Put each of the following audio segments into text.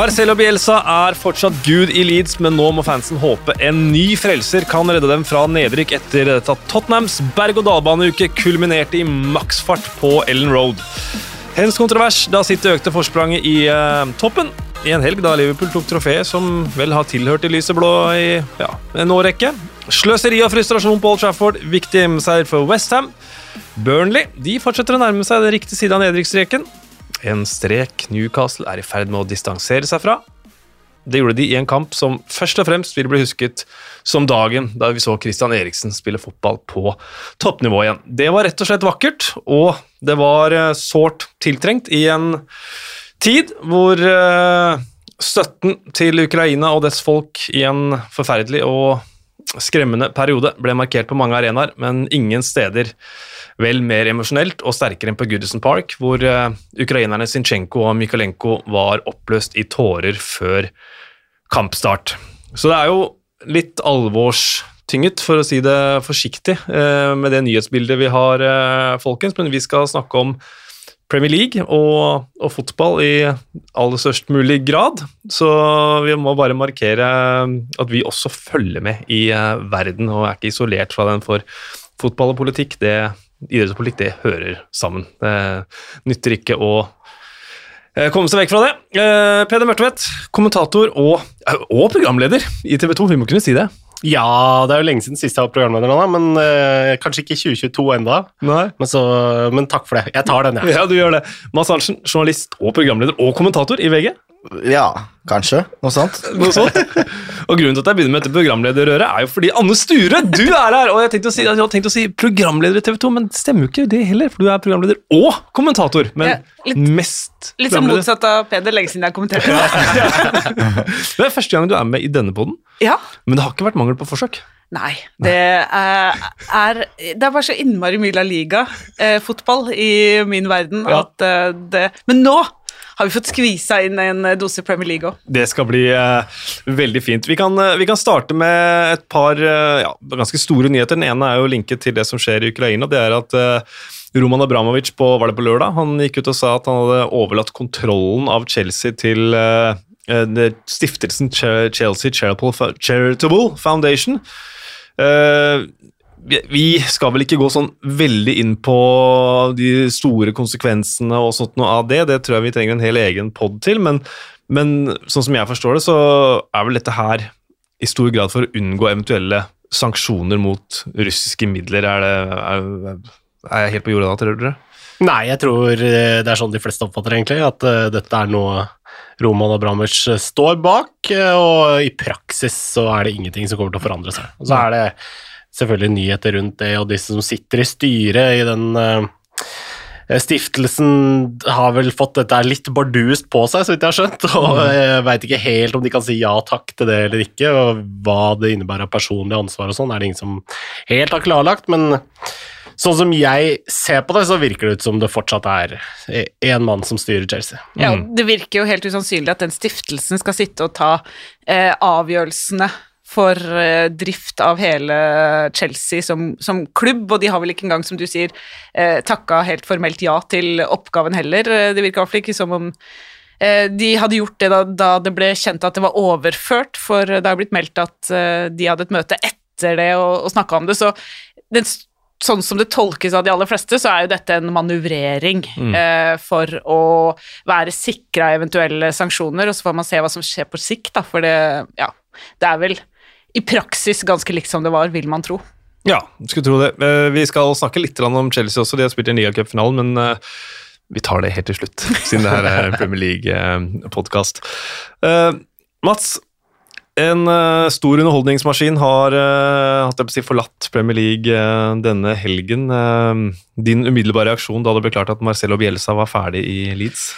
Marcelo Bielsa er fortsatt gud i Leeds, men nå må fansen håpe en ny frelser kan redde dem fra nedrykk etter at Tottenhams berg-og-dal-baneuke kulminerte i maksfart på Ellen Road. Hens kontrovers da City økte forspranget i uh, toppen i en helg da Liverpool tok trofeet som vel har tilhørt de lyseblå i ja, en årrekke. Sløseri og frustrasjon på Old Trafford, viktig seier for Westham. Burnley de fortsetter å nærme seg den riktige siden av nedrykksstreken. En strek Newcastle er i ferd med å distansere seg fra. Det gjorde de i en kamp som først og fremst vil bli husket som dagen da vi så Christian Eriksen spille fotball på toppnivå igjen. Det var rett og slett vakkert, og det var eh, sårt tiltrengt i en tid hvor eh, støtten til Ukraina og dets folk i en forferdelig og skremmende periode ble markert på mange arenaer, men ingen steder vel mer emosjonelt og sterkere enn på Goodison Park, hvor uh, ukrainerne Sinchenko og Mykolenko var oppløst i tårer før kampstart. Så det er jo litt alvorstynget, for å si det forsiktig, uh, med det nyhetsbildet vi har, uh, folkens, men vi skal snakke om Premier League og, og, fotball i aller størst mulig grad. Så vi må bare markere at vi også følger med i verden og er ikke isolert fra den, for fotball og politikk det idrett og politikk det hører sammen. Det nytter ikke å eh, komme seg vekk fra det. Eh, Peder Mørtvedt, kommentator og, og programleder i TV 2, vi må kunne si det. Ja, det er jo lenge siden sist jeg var programleder, nå, men øh, kanskje ikke 2022 enda. Men, så, men, takk for det. Jeg tar den, jeg. Ja, du gjør det. Mads Arntzen, journalist og programleder og kommentator i VG. Ja, kanskje. Noe sånt. Noe sånt. Og Grunnen til at jeg begynner med dette programlederrøret, er jo fordi Anne Sture, du er her! Og jeg tenkte å si, jeg tenkt å si programleder i TV 2, men det stemmer jo ikke det heller, for du er programleder og kommentator. Men ja, litt, mest Litt som motsatt av Peder, lenge siden jeg har kommentert det. det er første gang du er med i denne poden, ja. men det har ikke vært mangel på forsøk. Nei, det er, er, Det er bare så innmari mye La Liga-fotball eh, i min verden ja. at eh, det Men nå har vi fått skvisa inn en eh, dose Premier League òg. Det skal bli eh, veldig fint. Vi kan, uh, vi kan, starte med et par uh, ja, ganske store nyheter. Den ene er jo linket til det som skjer i Ukraina. Det er at Roman Abramovic på, var det på lørdag, han gikk ut og sa at han hadde overlatt kontrollen av Chelsea til stiftelsen Chelsea Charitable Foundation. Uh, vi skal vel ikke gå sånn veldig inn på de store konsekvensene og sånt noe av det. Det tror jeg vi trenger en hel egen pod til. Men, men, sånn som jeg forstår det, så er vel dette her i stor grad for å unngå eventuelle sanksjoner mot russiske midler. Er, det, er, er jeg helt på jorda da, tror dere? Nei, jeg tror det er sånn de fleste oppfatter egentlig, at uh, dette er noe Roman Abramovic står bak, uh, og i praksis så er det ingenting som kommer til å forandre seg. Og så er det selvfølgelig nyheter rundt det, og disse som sitter i styret i den uh, Stiftelsen har vel fått dette litt bardust på seg, så vidt jeg har skjønt, og jeg veit ikke helt om de kan si ja takk til det eller ikke, og hva det innebærer av personlig ansvar og sånn, er det ingen som helt har klarlagt, men sånn som jeg ser på det, så virker det ut som det fortsatt er én mann som styrer Chelsea. Ja, mm. Det virker jo helt usannsynlig at den stiftelsen skal sitte og ta eh, avgjørelsene for eh, drift av hele Chelsea som, som, klubb, og de har vel ikke engang, som du sier, eh, takka helt formelt ja til oppgaven heller. Eh, det virker iallfall ikke som om eh, de hadde gjort det da, da, det ble kjent at det var overført, for det har blitt meldt at eh, de hadde et møte etter det og, og snakka om det, så den, sånn som det tolkes av de aller fleste, så er jo dette en manøvrering mm. eh, for å være sikra eventuelle sanksjoner, og så får man se hva som skjer på sikt, da, for det, ja, det er vel i praksis ganske likt som det var, vil man tro. Ja, skulle tro det. Eh, vi skal snakke litt om Chelsea også, de har spilt i Liga-cupfinalen, men eh, vi tar det helt til slutt, siden det her er Premier League-podkast. Eh, Mats, en stor underholdningsmaskin har uh, si, forlatt Premier League denne helgen. din umiddelbare reaksjon da det ble klart at Marcelo Bielsa var ferdig i Leeds?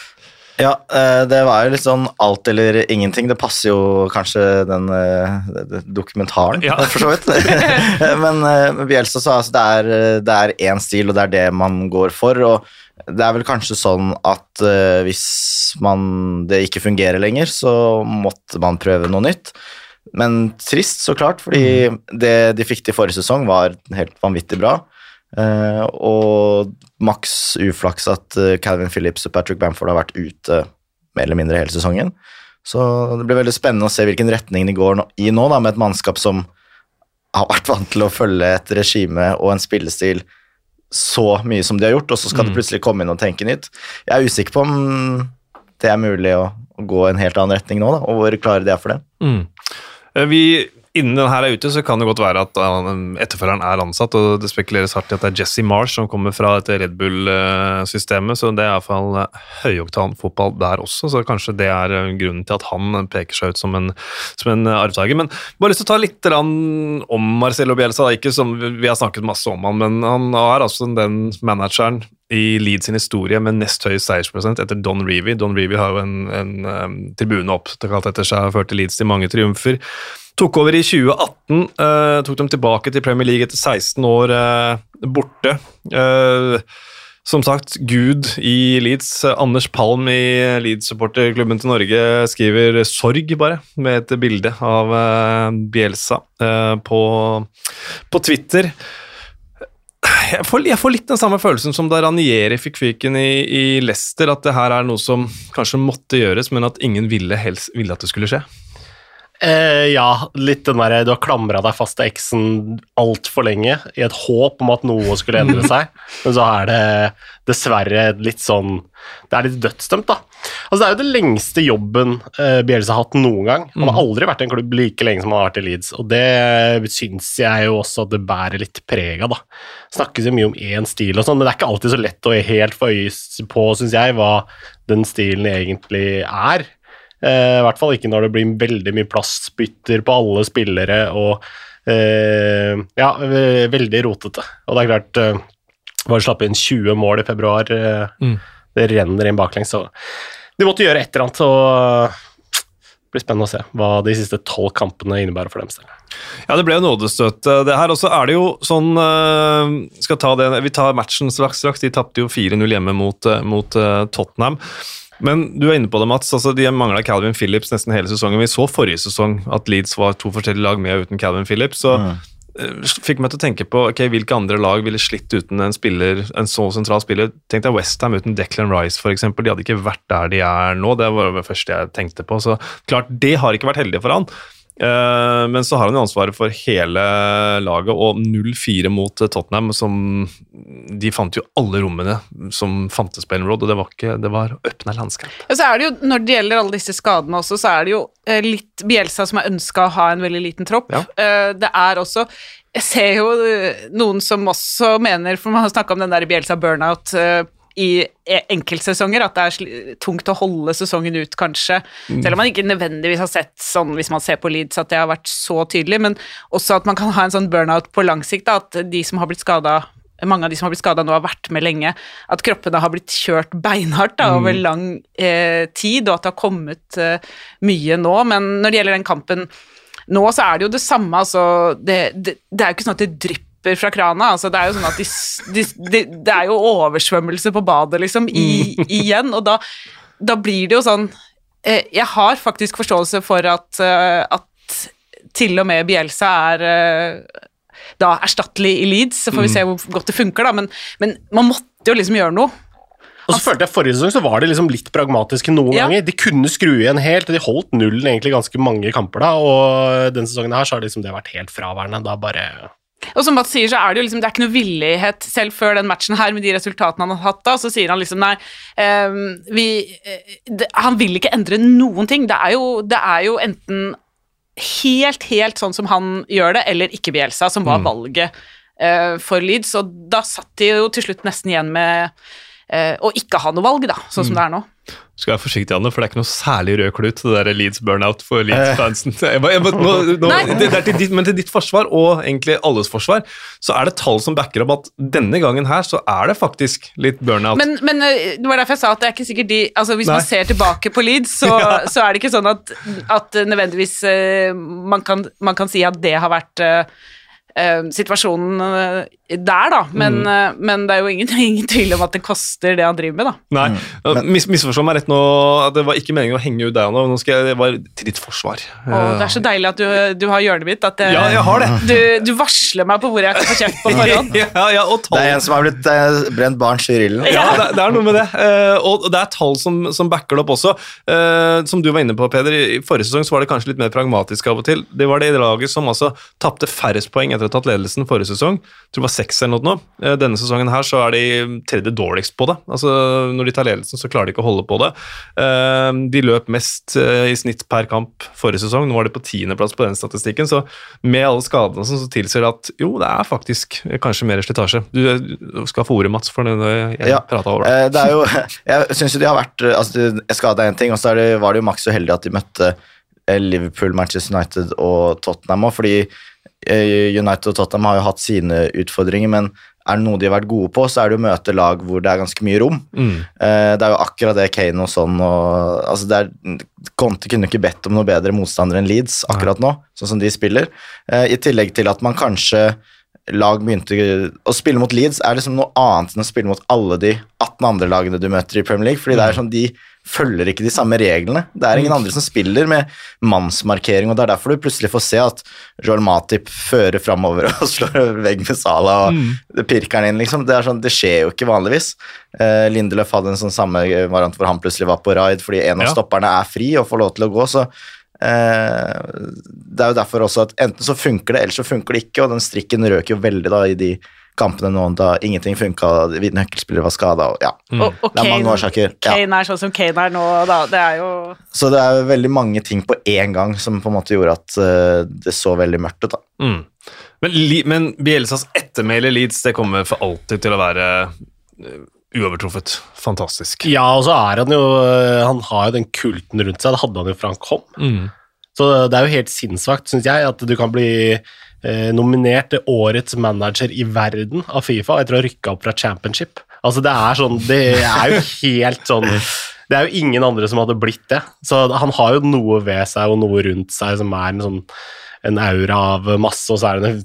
Ja, eh, det var jo litt sånn alt eller ingenting. Det passer jo kanskje den uh, dokumentaren, ja. for så vidt. Men uh, Bielsa sa altså det er én stil, og det er det man går for. og det er vel kanskje sånn at hvis man, det ikke fungerer lenger, så måtte man prøve noe nytt. Men trist, så klart, fordi mm. det de fikk til forrige sesong, var helt vanvittig bra. Uh, og maks uflaks at uh, Calvin Phillips og Patrick Bamford har vært ute mer eller mindre hele sesongen. Så det blir veldig spennende å se hvilken retning de går i nå, da, med et mannskap som har vært vant til å følge et regime og en spillestil så mye som de har gjort, og så skal det plutselig komme inn og tenke nytt. Jeg er usikker på om det er mulig å, å gå en helt annen retning nå, da, og hvor klare de er for det. Mm. Eh, Vi, innen den her er ute, så kan det godt være at uh, etterfølgeren er ansatt, og det spekuleres hardt i at det er Jesse Marsh som kommer fra dette Red Bull-systemet, så det er iallfall høyoktan fotball der også, så kanskje det er uh, grunnen til at han peker seg ut som en, som en arvtaker. Men bare lyst til å ta litt om Marcelo Bielsa, ikke som vi har snakket masse om han, men han er altså den manageren i Leeds sin historie med nest høyest seiersprosent etter Don Reevy. Don Reevy har jo en, en um, tribune oppkalt etter seg og førte Leeds til mange triumfer. Tok over i 2018, uh, tok dem tilbake til Premier League etter 16 år uh, borte. Uh, som sagt, Gud i Leeds. Anders Palm i Leeds-supporterklubben til Norge skriver sorg, bare, med et bilde av eh, Bielsa eh, på, på Twitter. Jeg får, jeg får litt den samme følelsen som da Ranieri fikk fyken i, i Leicester, at det her er noe som kanskje måtte gjøres, men at ingen ville, helst, ville at det skulle skje. Eh, ja, litt den derre du har klamra deg fast til eksen altfor lenge i et håp om at noe skulle endre seg, men så er det dessverre litt sånn Det er litt dødsdømt, da. Altså, det er jo det lengste jobben eh, Bielsa har hatt noen gang. Han har aldri vært i en klubb like lenge som han har vært i Leeds, og det syns jeg jo også at det bærer litt preg av, da. Snakkes jo mye om én stil og sånn, men det er ikke alltid så lett å helt få øye på, syns jeg, hva den stilen egentlig er. Eh, I hvert fall ikke når det blir veldig mye plastbytter på alle spillere og eh, Ja, veldig rotete. Og det er klart eh, Bare slappe inn 20 mål i februar. Mm. Det renner inn baklengs, så de måtte gjøre et eller annet. Og det blir spennende å se hva de siste tolv kampene innebærer for deres del. Ja, det ble jo nådestøt, det her. også er det jo sånn skal ta det, Vi tar matchen straks. straks. De tapte jo 4-0 hjemme mot, mot Tottenham. Men du er inne på det, Mats. altså De mangla Calvin Phillips nesten hele sesongen. Vi så forrige sesong at Leeds var to forskjellige lag med og uten Calvin Phillips. så mm. fikk meg til å tenke på okay, hvilke andre lag ville slitt uten en spiller, en så sentral spiller. Tenk deg Westham uten Declan Rice, f.eks. De hadde ikke vært der de er nå. Det var det første jeg tenkte på. Så klart, det har ikke vært heldig for han. Eh, men så har han jo ansvaret for hele laget, og 0-4 mot eh, Tottenham, som De fant jo alle rommene som fantes på Ellen Road, og det var, ikke, det var åpna landskap. Ja, så er det jo, Når det gjelder alle disse skadene også, så er det jo eh, litt Bielsa som har ønska å ha en veldig liten tropp. Ja. Det er også Jeg ser jo noen som også mener, for man har snakka om den der Bielsa burnout i e- enkeltsesonger, at det er tungt å holde sesongen ut, kanskje. Selv om man ikke nødvendigvis har sett sånn, hvis man ser på Leeds, at det har vært så tydelig, men også at man kan ha en sånn burnout på lang sikt, da, at de som har blitt skada mange av de som har blitt skada nå, har vært med lenge. At kroppene har blitt kjørt beinhardt da, over lang eh, tid, og at det har kommet eh, mye nå. Men når det gjelder den kampen nå, så er det jo det samme. Altså, det, det, det er jo ikke sånn at det drypper fra krana. Altså, det er jo sånn at de, de, de, det er jo oversvømmelse på badet, liksom, i, igjen. Og da, da blir det jo sånn eh, Jeg har faktisk forståelse for at, uh, at til og med Bielsa er uh, da erstattelig i Leeds, så får vi se hvor godt det funker, da, men, men man måtte jo liksom gjøre noe. Og så følte jeg Forrige sesong så var de liksom litt pragmatiske noen Ja. ganger. De kunne skru igjen helt, og de holdt nullen egentlig ganske mange kamper da, og denne sesongen her så har liksom det vært helt fraværende. Da bare Og som Mats sier, så er det jo liksom, det er ikke noe villighet selv før den matchen her, med de resultatene han har hatt da, så sier han liksom nei, um, vi, eh, det, han vil ikke endre noen ting. Det er jo, det er jo enten helt, helt sånn som han gjør det, eller ikke Bielsa, som var valget uh, for Leeds, og da satt de jo til slutt nesten igjen med eh, å ikke ha noe valg, da, sånn som det er nå. Skal være forsiktig, Anne, for det er ikke noe særlig rød klut, det der Leeds burnout for Leeds-fansen. Men til ditt forsvar, og egentlig alles forsvar, så er det tall som backer opp at denne gangen her så er det faktisk litt burnout. Men, men eh, det var derfor jeg sa at det er ikke sikkert de altså Hvis Nei. man ser tilbake på Leeds, så, så er det ikke sånn at, at nødvendigvis eh, man, kan, man kan si at det har vært uh, eh, situasjonen der, da. Men, Mm. eh, men det er jo ingen, ingen tvil om at det koster det han driver med, da. Nei, mm. mis misforstå meg rett nå, det var ikke meningen å henge ut deg nå. Nå skal jeg, det var til ditt forsvar. Å, det er så deilig at du, du har hjørnet mitt. At eh, Ja, jeg har det. du, du varsler meg på hvor jeg kan få kjeft på forhånd. ja, ja, og tall. Det er en som har blitt eh, brent barns i rillen. Ja, det, det er noe med det. Uh, og det er tall som, som backer det opp også. Uh, som du var inne på, Peder, i forrige sesong så var det kanskje litt mer pragmatisk av og til. Det var det laget som altså tapte færrest poeng etter å ha tatt ledelsen forrige sesong. Jeg tror det var seks eller noe nå. Eh, denne sesongen her så er de tredje dårligst på det. Altså Når de tar ledelsen, så klarer de ikke å holde på det. Eh, de løp mest eh, i snitt per kamp forrige sesong. Nå var de på tiendeplass på den statistikken. Så med alle skadene sånn, så tilsier det at jo, det er faktisk kanskje mer slitasje. Du, skal få ordet, Mats, for det jeg Ja. pratet over. Det er jo, jeg syns jo de har vært altså, de- Skada er én ting, og så det, var det jo maks uheldige at de møtte Liverpool, Manchester United og Tottenham òg, fordi United og Tottenham har jo hatt sine utfordringer, men er det noe de har vært gode på, så er det å møte lag hvor det er ganske mye rom. Mm. Eh, Det er jo akkurat det Kane og sånn og altså det er, Conte kunne ikke bedt om noe bedre motstander enn Leeds akkurat nå, sånn som de spiller. Eh, I tillegg til at man kanskje lag begynte Å spille mot Leeds er liksom noe annet enn å spille mot alle de 18 andre lagene du møter i Premier League, fordi det er sånn de følger ikke de samme reglene. Det er ingen andre som spiller med mannsmarkering, og det er derfor du plutselig får se at Joel Matip fører framover og slår vegg med Sala og mm. pirker han inn, liksom. Det, er sånn, det skjer jo ikke vanligvis. Uh, Lindelöf hadde en sånn samme variant hvor han plutselig var på raid fordi en av Ja. stopperne er fri og får lov til å gå, så eh, det er jo derfor også at enten så funker det, eller så funker det ikke, og den strikken røk jo veldig da i de kampene nå da ingenting funka, nøkkelspillere var skada og ja. Og, og Det er mange Kane, årsaker. Ja. Kane er sånn som Kane er nå, da. Det er jo Så det er jo veldig mange ting på én gang som på en måte gjorde at uh, det så veldig mørkt ut. da. Mm. Men, men Bielsas ettermæle Leeds det kommer for alltid til å være eh, uovertruffet. Fantastisk. Ja, og så er han jo Han har jo den kulten rundt seg. Det hadde han jo fra han kom. Mm. Så det er jo helt sinnssvakt, syns jeg, at du kan bli eh, nominert til årets manager i verden av Fifa etter å ha rykka opp fra championship. Altså, det er sånn Det er jo helt sånn Det er jo ingen andre som hadde blitt det. Så han har jo noe ved seg og noe rundt seg som er en sånn en aura av masse, og så er det en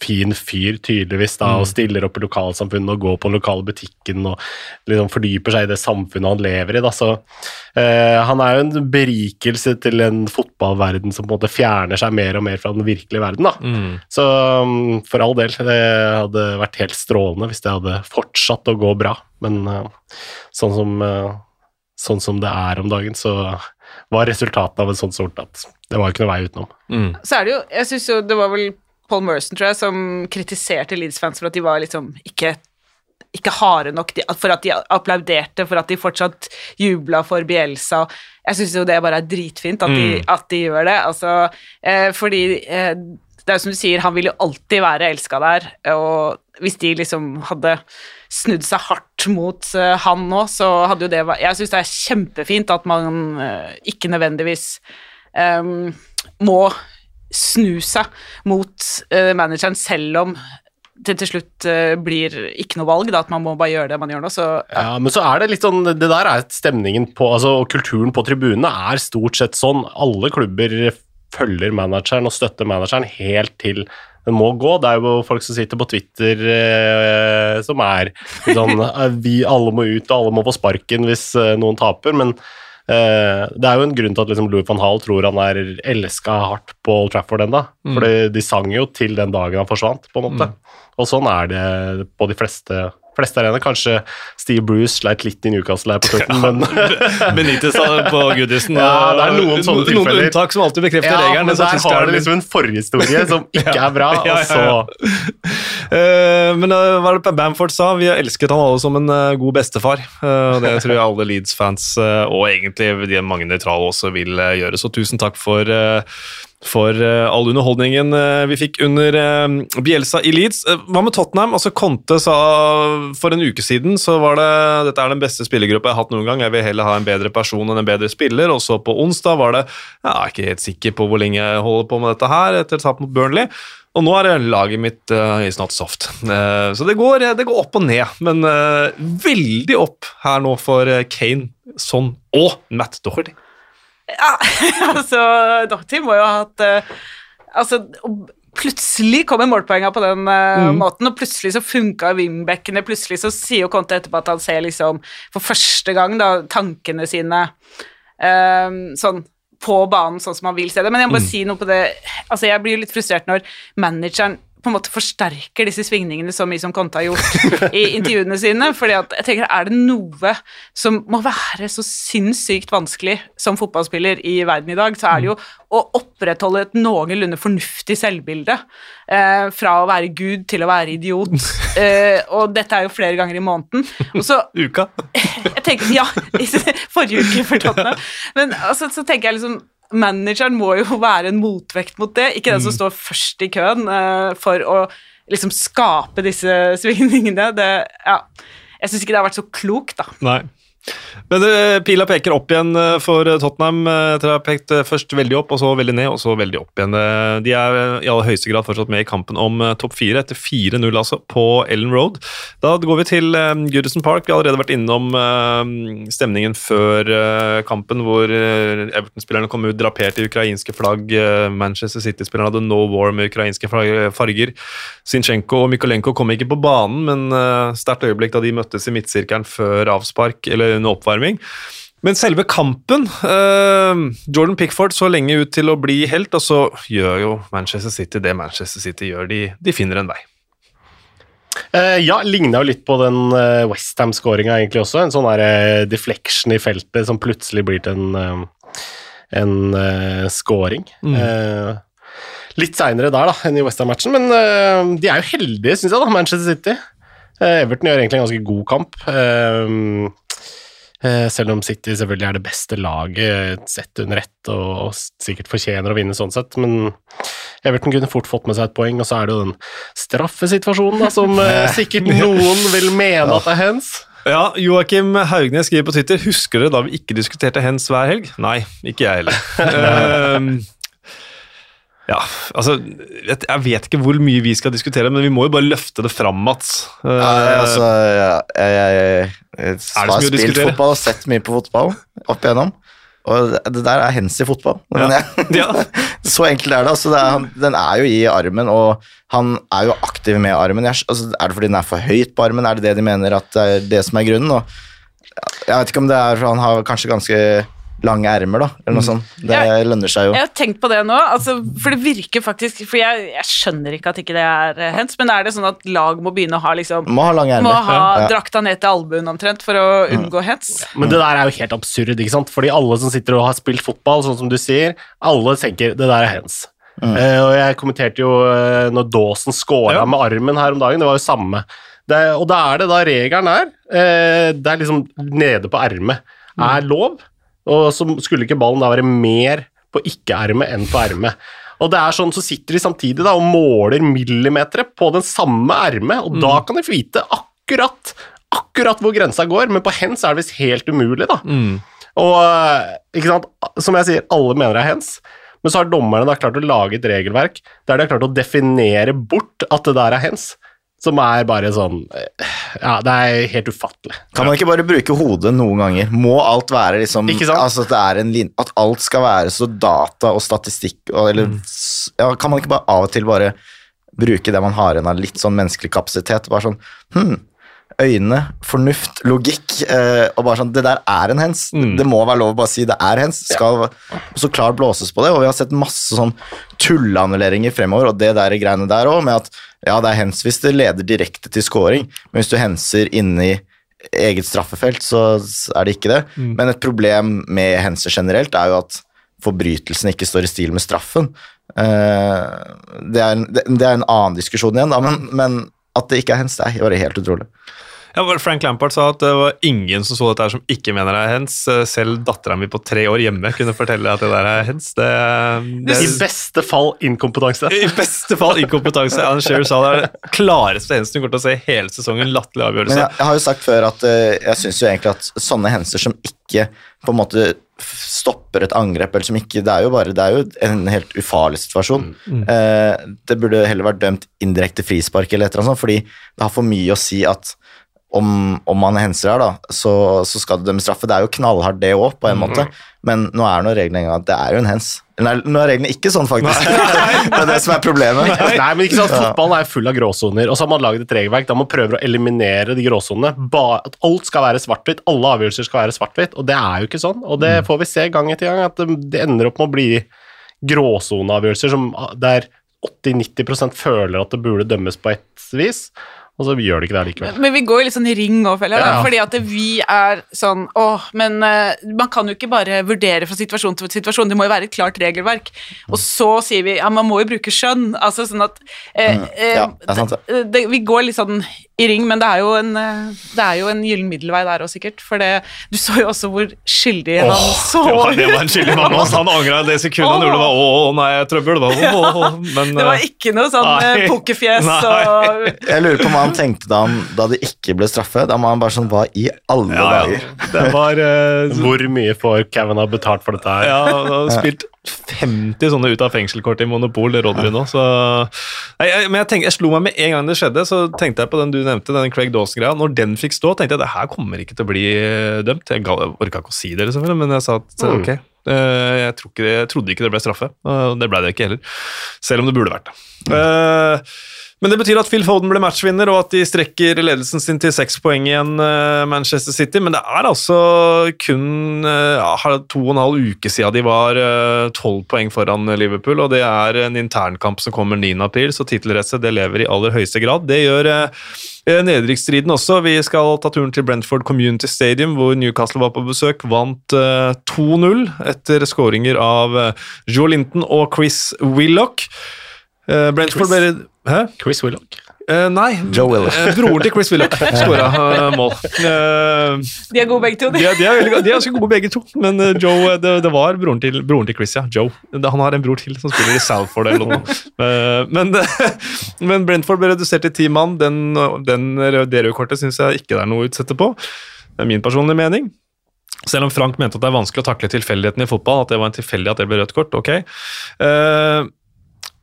fin fyr, tydeligvis, da, og stiller opp i lokalsamfunnet og går på den lokale butikken og liksom fordyper seg i det samfunnet han lever i. Da. Så eh, han er jo en berikelse til en fotballverden som på en måte fjerner seg mer og mer fra den virkelige verden. Da. Mm. Så um, for all del, det hadde vært helt strålende hvis det hadde fortsatt å gå bra. Men eh, sånn som, eh, sånn som det er om dagen, så var resultatet av en sånn sort at det var ikke noe vei utenom. Mm. Så er det jo Jeg syns jo det var vel Paul Merson, tror jeg, som kritiserte Leeds-fans for at de var liksom ikke ikke harde nok for at de applauderte, for at de fortsatt jubla for Bielsa. Jeg syns jo det bare er dritfint at, de, Mm. at de gjør det. Altså, eh, fordi eh, det er jo som du sier, han vil jo alltid være elska der, og hvis de liksom hadde snudd seg hardt mot eh, han nå, så hadde jo det vært Jeg syns det er kjempefint at man eh, ikke nødvendigvis eh, må snu seg mot uh, manageren selv om det til slutt uh, blir ikke noe valg, da, at man må bare gjøre det man gjør nå. Så ja. Ja, men så er det litt sånn Det der er stemningen på altså, Og kulturen på tribunene er stort sett sånn. Alle klubber følger manageren og støtter manageren helt til den må gå. Det er jo folk som sitter på Twitter eh, som er sånn Vi alle må ut, og alle må få sparken hvis eh, noen taper, men det er jo en grunn til at liksom, Louis van Hall tror han er elska hardt på Old Trafford ennå. Mm. For de sang jo til den dagen han forsvant, på en måte. Og sånn er det på de fleste, fleste arenaer. Kanskje Steve Bruce sleit litt i Newcastle her på slutten, men Benitez på Goodison. Ja, det er noen sånne tilfeller. Noen unntak som alltid bekrefter ja, regelen. men der har du liksom en forhistorie som ikke er bra, Ja, ja, og så ja. Eh, men uh, hva er det Bamford sa? Vi har elsket han alle som en uh, god bestefar. Eh, og det tror jeg alle Leeds-fans, og egentlig de mange nøytrale også, vil gjøre. Så tusen takk for for eh, all underholdningen eh, vi fikk under eh, Bielsa i Leeds. Hva med Tottenham? Altså Conte sa for en uke siden så var det dette er den beste spillergruppa jeg har hatt noen gang. Jeg vil heller ha en bedre person enn en bedre spiller. Og så på onsdag var det Jeg er ikke helt sikker på hvor lenge jeg holder på med dette her etter tap mot Burnley. Og nå er det laget mitt uh, is not soft. Uh, så det går, det går opp og ned, men uh, veldig opp her nå for Kane, Son og Matt Doherty. Ja, altså Doherty må jo ha hatt eh, Altså, plutselig kommer målpoengene på den uh, måten, og plutselig så funka wingbackene, plutselig så sier jo Conte etterpå at han ser liksom for første gang da tankene sine uh, sånn på banen sånn som han vil se det. Men jeg må bare si noe på det. Altså, jeg blir litt frustrert når manageren på en måte forsterker disse svingningene så mye som Conte har gjort i intervjuene sine. fordi at jeg tenker, Er det noe som må være så sinnssykt vanskelig som fotballspiller i verden i dag, så er det jo å opprettholde et noenlunde fornuftig selvbilde. Eh, fra å være gud til å være idiot. Eh, og dette er jo flere ganger i måneden. Og så, Uka? jeg tenker, Ja, forrige uke for Tottenham. Men altså, så tenker jeg liksom manageren må jo være en motvekt mot det, ikke den som står først i køen uh, for å liksom skape disse svingningene. Det, ja, jeg syns ikke det har vært så klokt, da. Nei. Men uh, pila peker opp igjen uh, for Tottenham. Uh, etter å ha pekt først veldig opp, og så veldig ned, og så veldig opp igjen. de er i aller høyeste grad fortsatt med i kampen om topp fire, etter 4-0 altså, på Ellen Road. Da går vi til Goodison Park. Vi har allerede vært innom stemningen før kampen, hvor Everton-spillerne kom ut drapert i ukrainske flagg. Manchester City-spillerne hadde no war med ukrainske farger. Zinchenko og Mykolenko kom ikke på banen, men sterkt øyeblikk da de møttes i midtsirkelen før avspark. eller under oppvarming. Men selve kampen uh, Jordan Pickford så lenge ut til å bli helt, og så gjør jo Manchester City det Manchester City gjør. De, de finner en vei. Uh, ja, ligna jo litt på den uh, Westham-skåringa egentlig også. En sånn der, deflection i feltet som plutselig blir til en, en scoring. Mm. litt seinere der da, enn i Westham-matchen, men de er jo heldige, syns jeg, da, Manchester City. Everton gjør egentlig en ganske god kamp. Eh, selv om City selvfølgelig er det beste laget sett under ett og, sikkert fortjener å vinne sånn sett, men Everton kunne fort fått med seg et poeng, og så er det jo den straffesituasjonen da, som eh, sikkert noen vil mene at er hens. Ja, Joakim Haugnes skriver på Twitter Husker dere da vi ikke diskuterte hens hver helg? Nei, ikke jeg heller. Ja, altså Jeg vet ikke hvor mye vi skal diskutere, men vi må jo bare løfte det fram, Mats. Ja, altså, ja, jeg, jeg, jeg, har spilt fotball og sett mye på fotball opp igjennom. Og det der er hens i fotball. Ja. Ja. så enkelt er det. Altså, det er, den er jo i armen, og han er jo aktiv med armen. Altså, er det fordi den er for høyt på armen? Er det det de mener at det er det som er grunnen? Og jeg vet ikke om det er for han har kanskje ganske lange ermer, da, eller noe mm. sånt. Det jeg, lønner seg jo. Jeg har tenkt på det nå, altså, for det virker faktisk For jeg, jeg, skjønner ikke at ikke det er uh, hens, men er det sånn at lag må begynne å ha liksom Må ha lange ermer. Må ha ja. drakta ned til albuen omtrent for å mm. unngå hens. Men det der er jo helt absurd, ikke sant, fordi alle som sitter og har spilt fotball, sånn som du sier, alle tenker det der er hens. Mm. Uh, og jeg kommenterte jo uh, når Dawson scora ja. med armen her om dagen, det var jo samme. Det, og da er det da regelen er. det er liksom nede på ermet er lov. Og så skulle ikke ballen da være mer på ikke-ermet enn på ermet. Og det er sånn, så sitter de samtidig da og måler millimeter på den samme ermet, og mm. da kan de vite akkurat, akkurat hvor grensa går, men på hens er det visst helt umulig, da. Mm. Og ikke sant, som jeg sier, alle mener det er hens, men så har dommerne da klart å lage et regelverk der de har klart å definere bort at det der er hens. Som er bare sånn Ja, det er helt ufattelig. Kan man ikke bare bruke hodet noen ganger? Må alt være liksom altså at, det en lin, at alt skal være så data og statistikk og, eller, mm. ja, Kan man ikke bare av og til bare bruke det man har igjen av litt sånn menneskelig kapasitet? Bare sånn hm, øyne, fornuft, logikk, eh, og bare sånn Det der er en hens. Mm. Det må være lov å bare si det er hens. Skal ja. så klart blåses på det, og vi har sett masse sånn tulleannulleringer fremover, og det der greiene der òg, med at ja, det er hens hvis det leder direkte til scoring, men hvis du henser inni eget straffefelt, så er det ikke det. Mm. Men et problem med henser generelt er jo at forbrytelsen ikke står i stil med straffen. Eh, det er en, det er en annen diskusjon igjen, da, men, men at det ikke er hens, det er bare helt utrolig. Ja, Frank Lampard sa at det var ingen som så dette her som ikke mener det er hens. Selv dattera mi på tre år hjemme kunne fortelle at det der er hens. Det, det, I beste fall inkompetanse. I beste fall inkompetanse. Anne Shearer sa det er den klareste hensen du kommer til å se hele sesongen. Latterlig avgjørelse. Men jeg, jeg, har jo sagt før at uh, jeg syns jo egentlig at sånne hendelser som ikke på en måte stopper et angrep, eller som ikke Det er jo bare det er jo en helt ufarlig situasjon. Mm. Uh, det burde heller vært dømt indirekte frispark eller et eller annet sånt, fordi det har for mye å si at om, om man henser her, da, så, så, skal det dømme straffe. Det er jo knallhardt, det òg, på en mm. måte. Men nå er nå reglene engang at det er jo en hens. Nei, nå er reglene ikke sånn, faktisk. det er det som er problemet. Nei, men ikke sant, Fotballen er full av gråsoner, og så har man laget et regelverk der man prøver å eliminere de gråsonene. Ba- At alt skal være svart-hvitt, alle avgjørelser skal være svart-hvitt, og det er jo ikke sånn. Og det får vi se gang etter gang, at det, ender opp med å bli gråsoneavgjørelser som der 80-90% føler at det burde dømmes på et vis, og så gjør det ikke det likevel. Men vi går jo litt sånn i ring òg, føler jeg. Ja. Fordi at vi er sånn Åh, men uh, man kan jo ikke bare vurdere fra situasjon til situasjon. Det må jo være et klart regelverk. Og så sier vi ja, man må jo bruke skjønn. Altså sånn at uh, eh, Ja, det er sant, det. Vi går litt sånn i ring, men det er jo en, det jo en gyllen middelvei der òg, sikkert. For det, du så jo også hvor skyldig han så det, var, det var en skyldig mann. også. Han angra det sekundet han gjorde det. var, Å, nei, trøbbel. Det var, å. Men, Det var ikke noe sånn Nei. pokerfjes og Jeg lurer på hva han tenkte da, han, da det ikke ble straffe. Da må han bare sånn Hva i alle ja, dager? Det var uh, Hvor mye får Kevin ha betalt for dette her? Ja, han har spilt 50 sånne ut av fengselkort i Monopol, det råder vi nå, så Nei, jeg, Men jeg, tenkte, jeg slo meg med en gang det skjedde, så tenkte jeg på den du nevnte, den Craig Dawson-greia. Når den fikk stå, tenkte jeg det her kommer ikke til å bli eh, dømt. Jeg ga- jeg orka ikke å si det, selvfølgelig, men jeg sa at Mm. ok. eh, Jeg, ikke, det- jeg trodde ikke det ble straffe, og det ble det ikke heller. Selv om det burde vært det. Eh, men det betyr at Phil Foden ble matchvinner, og at de strekker ledelsen sin til seks poeng igjen, eh, Manchester City. Men det er altså kun eh, ja, to og en halv uke siden de var tolv poeng foran Liverpool, og det er en internkamp som kommer 9. april, så tittelracet lever i aller høyeste grad. Det gjør eh, nedrykksstriden også. Vi skal ta turen til Brentford Community Stadium, hvor Newcastle var på besøk. Vant eh, 2-0 etter skåringer av Joe Linton og Chris Willoch. Eh, Brentford Chris. ble Hæ? Chris Willoch. Uh, nei, Joe Willoch. eh, broren til Chris Willoch skåra mål. De er gode begge to, de, de. er, de, er veldig, de er ganske gode begge to, men Joe, det, det var broren til, broren til Chris, ja. Joe. Han har en bror til som spiller i Salford eller noe. Eh, men, men Brentford ble redusert til ti mann. Den, den, det røde kortet syns jeg ikke det er noe å utsette på. Det er min personlige mening. Selv om Frank mente at det er vanskelig å takle tilfeldigheten i fotball, at det var en tilfeldig at det ble rødt kort, ok. Eh,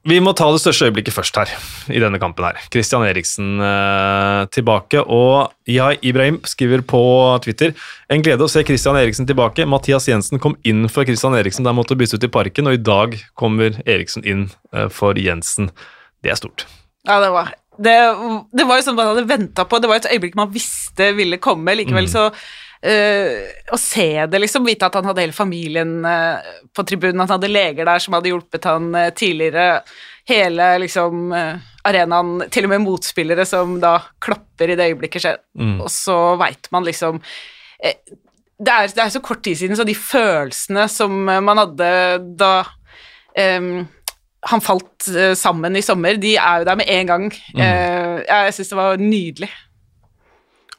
vi må ta det største øyeblikket først her, i denne kampen her. Christian Eriksen eh, tilbake, og ja, Ibrahim skriver på Twitter En glede å se Christian Eriksen tilbake. Mathias Jensen kom inn for Christian Eriksen da han måtte bytte ut i parken, og i dag kommer Eriksen inn eh, for Jensen. Det er stort. Ja, det var det, det var jo sånn man hadde venta på. Det var et øyeblikk man visste ville komme. Likevel så eh, Å se det, liksom. Vite at han hadde hele familien eh, på tribunen, han hadde leger der som hadde hjulpet han eh, tidligere. Hele liksom eh, arenaen, til og med motspillere som da klapper i det øyeblikket skjer. Mm. Og så veit man liksom eh, det, er, det er så kort tid siden, så de følelsene som eh, man hadde da um, han falt eh, sammen i sommer, de er jo der med en gang. Eh, jeg syns det var nydelig.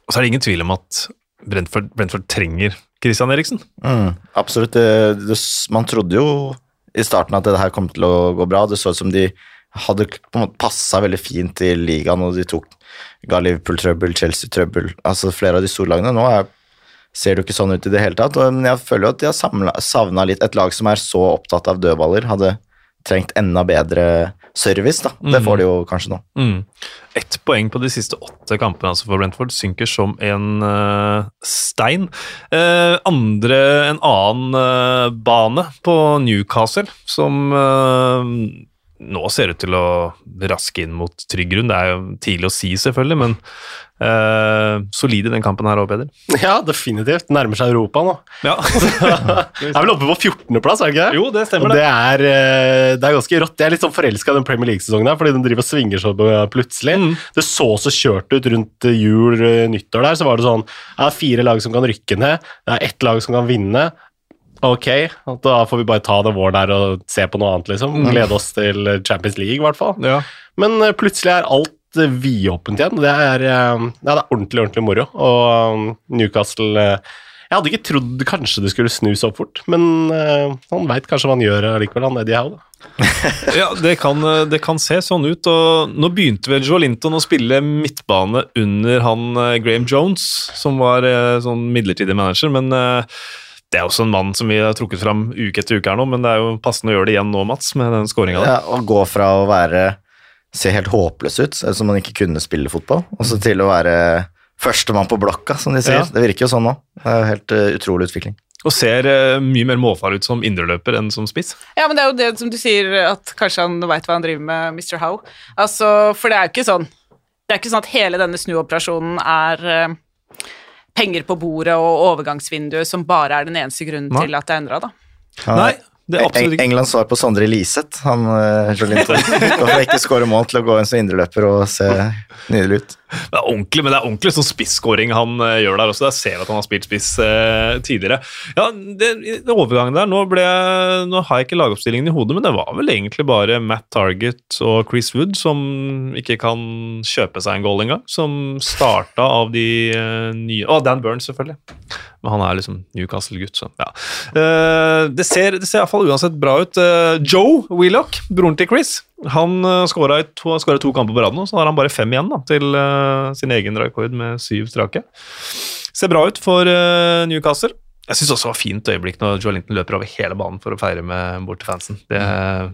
Og så er det ingen tvil om at Brentford, Brentford trenger Christian Eriksen. Mm, absolutt. Det, det, man trodde jo i starten at det her kom til å gå bra. Det så ut som de hadde på en måte passa veldig fint i ligaen, og de tok, ga Liverpool trøbbel, Chelsea trøbbel, altså flere av de store lagene. Nå er, ser det jo ikke sånn ut i det hele tatt, men jeg føler jo at de har savna litt Et lag som er så opptatt av dødballer, hadde trengt enda bedre service, da. Det får de jo kanskje nå. Mm. Ett poeng på de siste åtte kampene altså for Brentford synker som en uh, stein. Uh, andre, en annen uh, bane på Newcastle som nå ser ut til å raske inn mot trygg grunn. Det er jo tidlig å si, selvfølgelig, men eh, solid i den kampen her òg, Peder. Ja, definitivt. Nærmer seg Europa nå. Ja. Er vel oppe på 14.-plass, er det ikke det? jo, det stemmer, det det. er, eh, det er ganske rått. Jeg er litt sånn forelska i den Premier League-sesongen her, fordi den driver og svinger så plutselig. Mm. Det så så kjørt ut rundt eh, jul, nyttår der. Så var det sånn Det er fire lag som kan rykke ned, det er ett lag som kan vinne. Ok, da får vi bare ta det vår der og se på noe annet, liksom. Glede oss til Champions League, i hvert fall. Ja. Men eh, plutselig er alt eh, vidåpent igjen. Det er, eh, ja, det er ordentlig, ordentlig moro. Og um, Newcastle Jeg hadde ikke trodd kanskje det skulle snu så fort, men han veit kanskje hva han gjør likevel, han Eddie Howe. Ja, det kan, det kan se sånn ut. og Nå begynte vel Joe Linton å spille midtbane under han Graham Jones, som var sånn midlertidig manager. men det er også en mann som vi har trukket fram uke etter uke her nå, men det er jo passende å gjøre det igjen nå, Mats, med den skåringa der. Ja, å gå fra å være se helt håpløs ut, som man ikke kunne spille fotball, og så til å være førstemann på blokka, som de sier. Ja. Det virker jo sånn nå. Det er jo helt eh, utrolig utvikling. Og ser uh, mye mer målfar ut som indreløper enn som spiss. Ja, men det er jo det som du sier, at kanskje han veit hva han driver med, Mr. Howe. Altså, for det er jo ikke sånn Det er ikke sånn at hele denne snuoperasjonen er uh, penger på bordet og overgangsvinduet som bare er den eneste grunnen Nei. til at det er endra, da. Nei, absolutt. Englands svar på Sondre Liseth, han Jolinton. Hvorfor ikke skåre mål til å gå inn som indreløper og se nydelig ut? Det er ordentlig, men det er ordentlig sånn spisskåring han uh, gjør der også. Jeg ser at han har spilt spiss uh, tidligere. Ja, det, det overgangen der nå, ble, nå har jeg ikke lagoppstillingen i hodet, men det var vel egentlig bare Matt Target og Chris Wood som ikke kan kjøpe seg en goal engang. Som starta av de uh, nye Og oh, Dan Burns, selvfølgelig. Men han er liksom Newcastle-gutt, så ja. det ser, det ser iallfall uansett bra ut. Joe Wheelock, broren til Chris, han uh, skåra to, to, kamper på rad nå, så har han bare fem igjen da, til sin egen rekord med syv strake. Ser bra ut for Newcastle. Jeg syns også det var fint øyeblikk når Joe Linton løper over hele banen for å feire med bort til fansen. Det er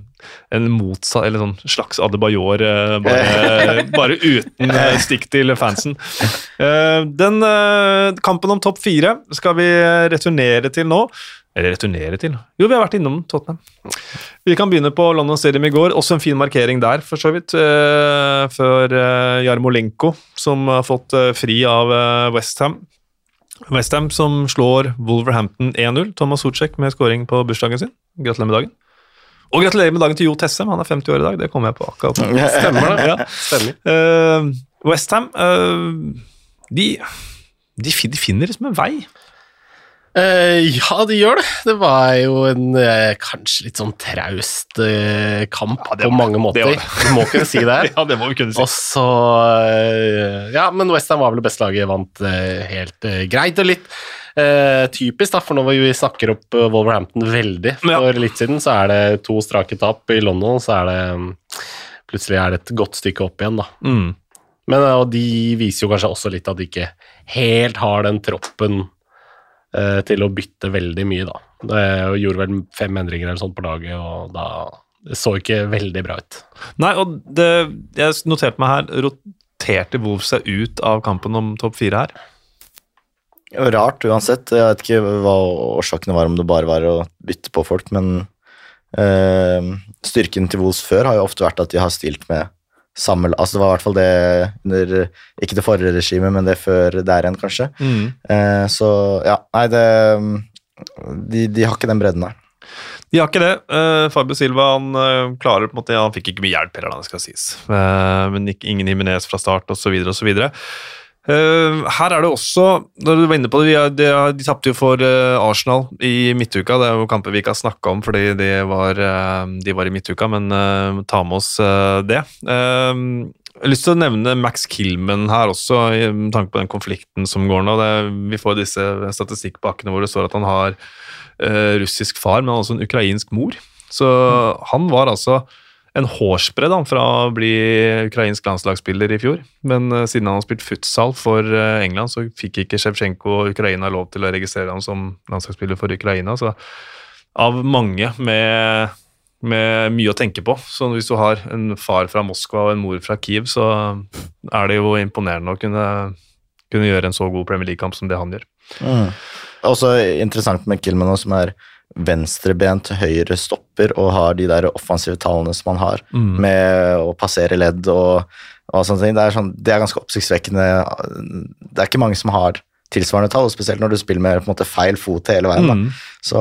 en motsatt, eller sånn slags Adebayor, bare, bare uten stikk til fansen. Den kampen om topp fire skal vi returnere til nå. Eller returnere til. Jo, vi har vært innom Tottenham. Vi kan begynne på London Stadium i går. Også en fin markering der, for så vidt. Før Jarmolenko, som har fått fri av Westham. Westham som slår Wolverhampton 1-0. Thomas Socek med skåring på bursdagen sin. Gratulerer med dagen. Og gratulerer med dagen til Jo Tessem, han er 50 år i dag. Det kommer jeg på akkurat. Stemmer det. ja. Stemmer. Uh, Westham de, de, de finner liksom en vei. Uh, ja, det gjør det. Det var jo en uh, kanskje litt sånn traust uh, kamp ja, på mange måter. Det Du må kunne si det. ja, det må vi kunne si. Og så Ja, men Westham var vel det beste laget, vant helt greit. Og litt typisk, da, for når vi snakker opp Wolverhampton veldig for ja. litt siden, så er det to strake tap i London, så er det Plutselig er det et godt stykke opp igjen, da. Mm. Men og de viser jo kanskje også litt at de ikke helt har den troppen til å bytte veldig mye, da. Det gjorde vel fem endringer eller sånt på laget, og da det så ikke veldig bra ut. Nei, og det, jeg noterte meg her, roterte Wolf seg ut av kampen om topp fire her? Rart uansett. Jeg vet ikke hva årsakene var, om det bare var å bytte på folk, men øh, styrken til Wolves før har jo ofte vært at de har stilt med samme Altså det var i hvert fall det under Ikke det forrige regimet, men det før der igjen, kanskje. Mm. Eh, så ja, nei, det de, de, har ikke den bredden der. De har ikke det. Uh, Fabio Silva han uh, klarer på en måte, Han fikk ikke mye hjelp heller, det skal sies. Uh, men ikke, ingen Himinez fra start osv. osv. Uh, her er det også når du var inne på det, De, de tapte jo for uh, Arsenal i midtuka. Det er jo kamper vi ikke har snakka om fordi de var, uh, de var, i midtuka, men ta med oss det. jeg har lyst til å nevne Max Killman her også, med tanke på den konflikten som går nå. Det, vi får disse statistikkpakkene hvor det står at han har russisk far, men også en ukrainsk mor. Så han var altså en hårsbredd fra å bli ukrainsk landslagsspiller i fjor. Men uh, siden han har spilt futsal for uh, England, så fikk ikke Sjevtsjenko Ukraina lov til å registrere ham som landslagsspiller for Ukraina. Så av mange med, med, mye å tenke på. Så hvis du har en far fra Moskva og en mor fra Kiev, så er det jo imponerende å kunne, kunne gjøre en så god Premier League-kamp som det han gjør. Mm. Også interessant med Kilman, som er venstrebent høyre stopper og har de der offensive tallene som han har, mm. med å passere ledd og, og sånne ting. Det er, sånn, det er ganske oppsiktsvekkende. Det er ikke mange som har tilsvarende tall, spesielt når du spiller med måte feil fot hele veien. Mm. Så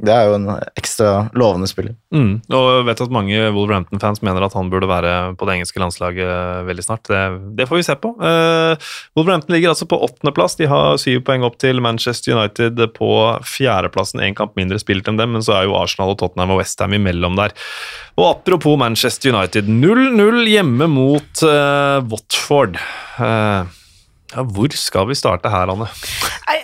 det er jo en ekstra lovende spiller. Mm. Og jeg vet at mange Wolverhampton-fans mener at han burde være på det engelske landslaget veldig snart. Det, det får vi se på. Uh, Wolverhampton ligger altså på åttendeplass. De har syv poeng opp til Manchester United på fjerdeplassen. Én kamp mindre spilt enn dem, men så er jo Arsenal og Tottenham og Westham imellom der. Og apropos Manchester United, 0-0 hjemme mot uh, Watford. Uh, ja, hvor skal vi starte her, Anne? Nei,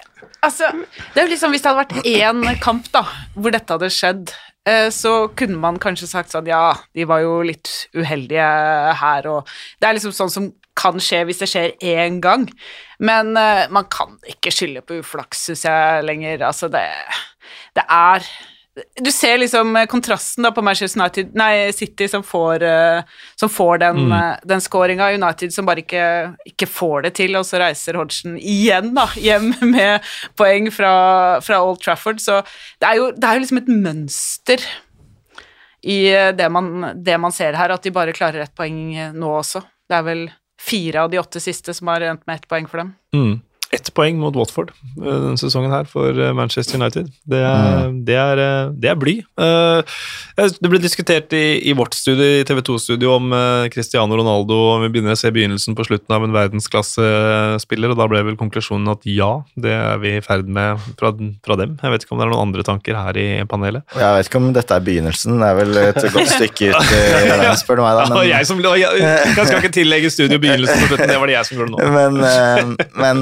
altså, det er jo liksom Hvis det hadde vært én kamp da, hvor dette hadde skjedd, eh, så kunne man kanskje sagt sånn Ja, de var jo litt uheldige her, og Det er liksom sånn som kan skje hvis det skjer én gang, men uh, man kan ikke skylde på uflaks, syns jeg, lenger. Altså, det, det er du ser liksom kontrasten da på Manchester United, nei, City som får, uh, som får den, mm. uh, den scoringa, United som bare ikke, ikke, får det til, og så reiser Hodgson igjen da, hjem med poeng fra, fra Old Trafford. Så det er, jo, det er jo liksom et mønster i det man, det man ser her, at de bare klarer ett poeng nå også. Det er vel fire av de åtte siste som har endt med ett poeng for dem. Mm ett poeng mot Watford eh, denne sesongen her for eh, Manchester United. Det er, mm. det er, eh, det er bly. Det ble diskutert i, i vårt studio, i TV 2-studio om Cristiano Ronaldo om vi begynner å se begynnelsen på slutten av en verdensklassespiller, og da ble vel konklusjonen at ja, det er vi i ferd med fra, fra, dem. Jeg vet ikke om det er noen andre tanker her i panelet? Jeg vet ikke om dette er begynnelsen, det er vel et godt stykke ut, spør du meg. da. Men... Jeg, som, jeg, jeg, skal ikke tillegge studio begynnelsen på slutten, det var det jeg som gjorde nå. Men, men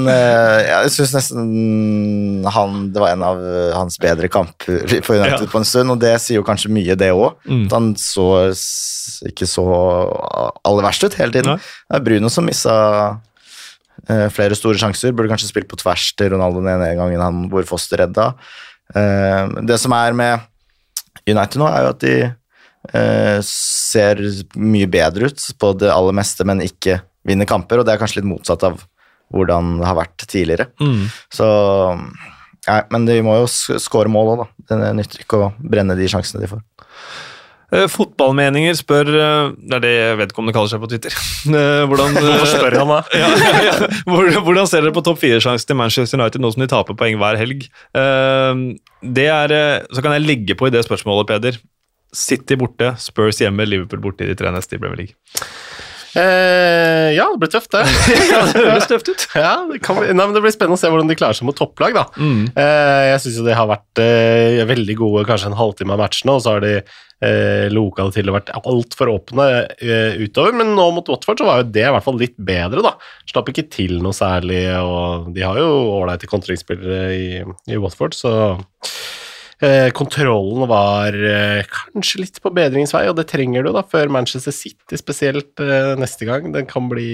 jeg syns nesten han Det var en av hans bedre kamper for United ja. på en stund, og det sier jo kanskje mye, det òg. Mm. Han så ikke så aller verst ut hele tiden. Nei. Det er Bruno som missa uh, flere store sjanser. Burde kanskje spilt på tvers til Ronaldo den ene gangen han hvor Foster redda. Uh, det som er med United nå, er jo at de uh, ser mye bedre ut på det aller meste, men ikke vinner kamper, og det er kanskje litt motsatt av hvordan det har vært tidligere. Mm. Så Nei, men de må jo skåre mål òg, da. Det nytter ikke å brenne de sjansene de får. Eh, fotballmeninger spør eh, Det er det vedkommende kaller seg på Twitter. Eh, hvordan, spør han da? ja, ja, hvordan ser dere på topp fire-sjansen til Manchester United nå som de taper poeng hver helg? Det er, så kan jeg legge på i det spørsmålet, Peder. City borte, Spurs hjemme, Liverpool borte i de tre neste i Premier League. Eh, ja, det blir tøft, det. det høres tøft ut. Ja, det, kan, nei, det blir spennende å se hvordan de klarer seg mot topplag. da. Mm. Eh, jeg syns de har vært eh, veldig gode kanskje en halvtime av matchene, og så har de eh, loka det til å vært altfor åpne eh, utover. Men nå mot Watford så var jo det i hvert fall litt bedre, da. Slapp ikke til noe særlig, og de har jo ålreite kontringsspillere i, i Watford, så Eh, kontrollen var eh, kanskje litt på bedringsvei, og det trenger du da, før Manchester City spesielt eh, neste gang. Den kan bli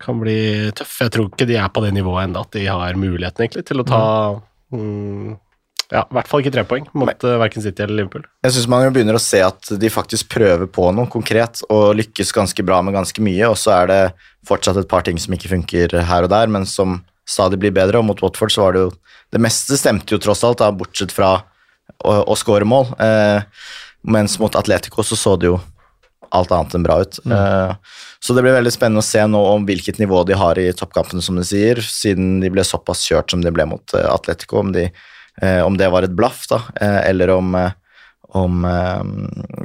kan bli tøff. Jeg tror ikke de er på det nivået ennå at de har muligheten egentlig til å ta mm, ja, i hvert fall ikke tre poeng mot uh, verken City eller Liverpool. Jeg syns man jo begynner å se at de faktisk prøver på noe konkret og lykkes ganske bra med ganske mye, og så er det fortsatt et par ting som ikke funker her og der, men som stadig blir bedre. Og mot Watford så var det jo Det meste stemte jo tross alt, da, bortsett fra å, å skåre mål. Eh, mens mot Atletico så så det jo alt annet enn bra ut. Mm. Eh, så det blir veldig spennende å se nå om hvilket nivå de har i toppkampene, som de sier, siden de ble såpass kjørt som de ble mot uh, Atletico. Om, de, uh, om, det var et blaff, da, uh, eller om om um,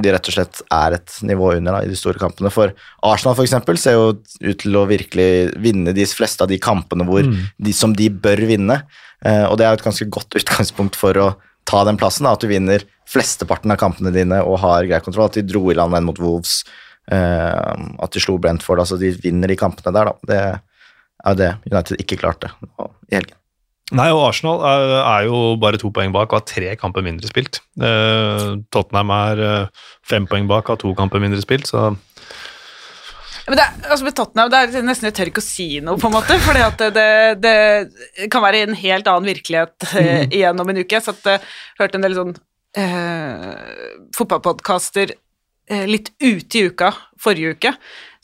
de rett og slett er et nivå under da, i de store kampene. For Arsenal for eksempel, ser jo ut til å virkelig vinne de fleste av de kampene hvor mm. de, som de bør vinne. Uh, og det er jo et ganske godt utgangspunkt for å ta den plassen. Da, at du vinner flesteparten av kampene dine og har grei kontroll. At de dro i land den mot Wolves, uh, at de slo Brentford. Altså de vinner de kampene der, da. Det er det United ikke klarte i helgen. Nei, og Arsenal er, er, jo bare to poeng bak og har tre kamper mindre spilt. Eh, Tottenham er eh, fem poeng bak og har to kamper mindre spilt, så men det, altså med Tottenham, det er nesten jeg tør ikke å si noe, på en måte. For det, det, det, kan være en helt annen virkelighet eh, igjen om en uke. Så jeg eh, hørte en del sånn fotballpodkaster litt ute i uka forrige uke,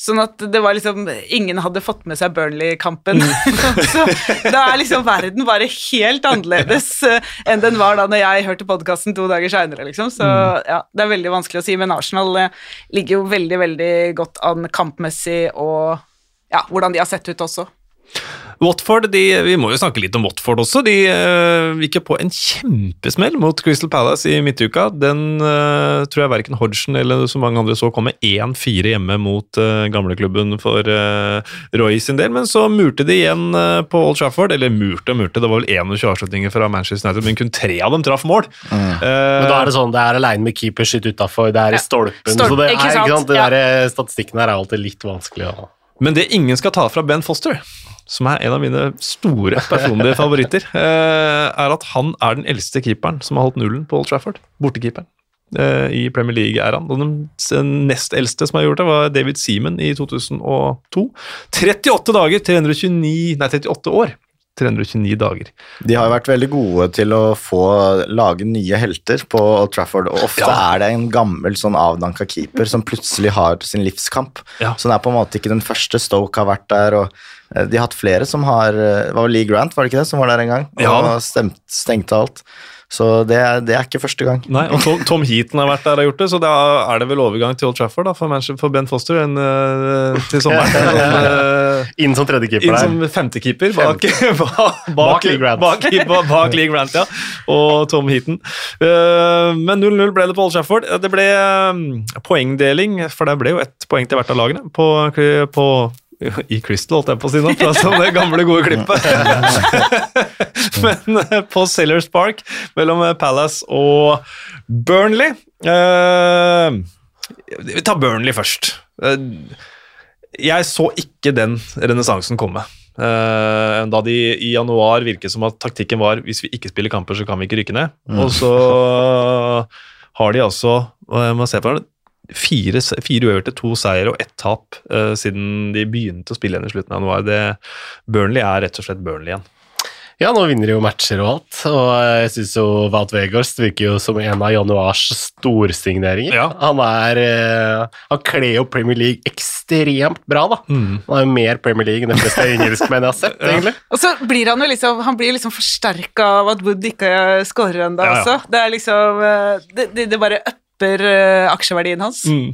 Sånn at det var liksom Ingen hadde fått med seg Burnley-kampen. Mm. så da er liksom verden bare helt annerledes uh, enn den var da når jeg hørte podkasten to dager seinere, liksom. Så mm. ja, det er veldig vanskelig å si. Men Arsenal uh, ligger jo veldig, veldig godt an kampmessig og ja, hvordan de har sett ut også. Watford, de, vi må jo snakke litt om Watford også. De uh, gikk jo på en kjempesmell mot Crystal Palace i midtuka. Den uh, tror jeg verken Hodgson eller så mange andre så komme 1-4 hjemme mot uh, gamleklubben for uh, Roy sin del, men så murte de igjen uh, på Old Trafford. Eller murte og murte, det var vel 21 avslutninger fra Manchester United, men kun tre av dem traff mål. Mm. men da er det sånn, det er aleine med keeper sitt utafor, det er i stolpen, Stolp, så det er, ikke sant? Ikke sant? Det ja. der, statistikken her er alltid litt vanskelig. Ja. Men det ingen skal ta fra Ben Foster som er en av mine store personlige favoritter, eh, er at han er den eldste keeperen som har holdt nullen på Old Trafford. Bortekeeperen eh, i Premier League-æraen. Den nest eldste som har gjort det, var David Seaman i 2002. 38 dager, 329, nei 38 år. 329 dager. De har jo vært veldig gode til å få lage nye helter på Old Trafford, og ofte Ja. er det en gammel sånn avdanka keeper som plutselig har sin livskamp. Ja. Så det er på en måte ikke den første Stoke har vært der, og de har hatt flere som har eh, Det var Lee Grant, var det ikke det, som var der en gang? Og Ja Og stemt, stengte alt. Så det, er- det er ikke første gang. Nei, og Tom, Tom Heaton har vært der og gjort det, så da er det vel overgang til Old Trafford da, for, for Ben Foster en, uh, til sommeren. Sånn, eh, Inn som tredjekeeper inn der. som femtekeeper bak, bak, Bak Lee Grant. Bak, bak, bak Lee Grant, ja. Og Tom Heaton. Uh, men 0-0 ble det på Old Trafford. Det ble eh, poengdeling, for det ble jo ett poeng til hvert av lagene på, på i Crystal, holdt jeg på å si nå, fra som det gamle, gode klippet. Men eh, på Sellers Park mellom eh, Palace og Burnley eh, Vi tar Burnley først. Jeg så ikke den renessansen komme. Da de i januar virket som at taktikken var hvis vi ikke spiller kamper, så kan vi ikke rykke ned. Og så har de altså må se på det, fire, fire uøverte, to seier og ett tap uh, siden de begynte å spille igjen i slutten av januar. Det, Burnley er rett og slett Burnley igjen. Ja, nå vinner de jo matcher og alt, og jeg syns jo Wout Weghorst virker jo som en av januars storsigneringer. Ja. Han er eh, Han kler jo Premier League ekstremt bra, da. Han er jo mer Premier League enn de fleste engelskmenn jeg har sett, egentlig. Og så blir han jo liksom Han blir liksom forsterka av at Wood ikke scorer ennå Ja, ja. også. Det er liksom eh, Det, det, det bare upper uh, aksjeverdien hans. Mm.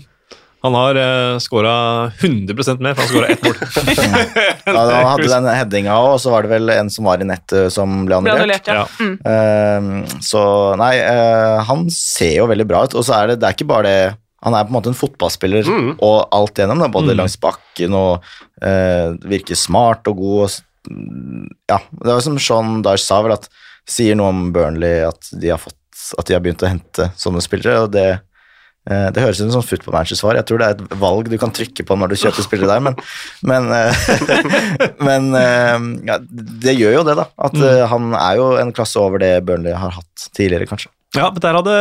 Han har uh, skåra 100 mer, for han skåra ett mål. Ja, han hadde den headinga òg, og så var det vel en som var i nettet som ble Ble annullert. ja. Ja. Mm. Uh, så nei, uh, han ser jo veldig bra ut, og så er det, det er ikke bare det han er på en måte en fotballspiller og alt igjennom, da, både Mm. langs bakken og eh, virker smart og god. Og, mm, ja, det var som Sean Dyche sa, vel at sier noe om Burnley at de har fått at de har begynt å hente sånne spillere, og det, eh, det høres ut som football managers svar. Jeg tror det er et valg du kan trykke på når du kjøper spillere der, men, men, eh, men eh, ja, det gjør jo det, da. At mm. han er jo en klasse over det Burnley har hatt tidligere, kanskje. Ja, men der hadde,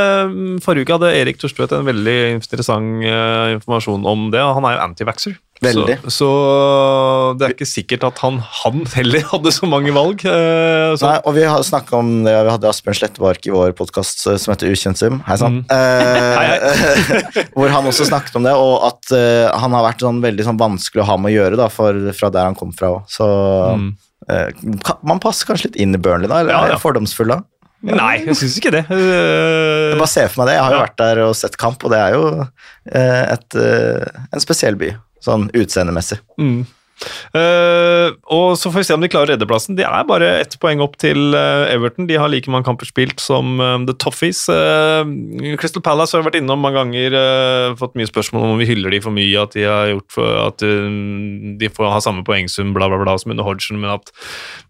Forrige uke hadde Erik Torstvedt en veldig interessant informasjon om det. Han er jo antivaxer. Så, så det er ikke sikkert at han, han heller hadde så mange valg. eh, så, Nei, og vi har snakket om det, vi hadde Asbjørn Slettebark i vår podkast som heter Ukjent sum. Hei sann. Eh, hvor han også snakket om det, og at eh, han har vært sånn veldig sånn vanskelig å ha med å gjøre da, for, fra der han kom fra. Så Mm. eh, man passer kanskje litt inn i Burnley, da? Eller Ja, ja. er fordomsfull da? Nei, jeg syns ikke det. Jeg Eh, bare ser for meg det. Jeg har jo vært der og sett kamp, og det er jo eh, et, eh, en spesiell by, sånn utseendemessig. Mm. Eh, og så får vi se om de klarer reddeplassen. De er bare ett poeng opp til uh, Everton. De har like mange kamper spilt som uh, The Toffees. Crystal Palace har vært innom mange ganger, fått mye spørsmål om vi hyller de for mye, at de har gjort for at de får ha samme poengsum, bla, bla, bla, som under Hodgson, men at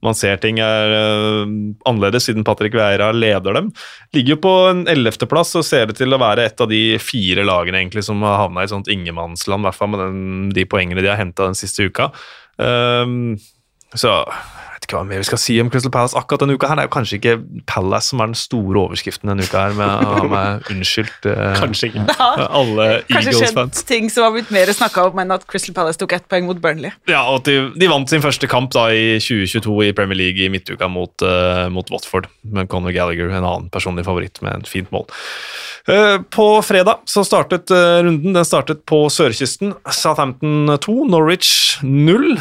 man ser ting er annerledes siden Patrick Vieira leder dem. Ligger jo på en ellevteplass og ser det til å være et av de fire lagene egentlig som har havna i et sånt ingenmannsland, i hvert fall med den, de poengene de har henta den siste uka. Um, så vet ikke hva mer vi skal si om Crystal Palace akkurat denne uka. her. Det er jo kanskje ikke Palace som er den store overskriften denne uka, her, med å ha meg unnskyldt eh, Kanskje ikke. Alle Eagles-fans. kanskje skjedd ting som har blitt mer snakka om enn at Crystal Palace tok ett poeng mot Burnley. Ja, og at de, de vant sin første kamp da i 2022 i Premier League i midtuka mot, uh, mot Watford, med Conor Gallagher, en annen personlig favoritt, med en fint mål. Uh, på fredag så startet uh, runden. Den startet på sørkysten. Southampton 2, Norwich 0.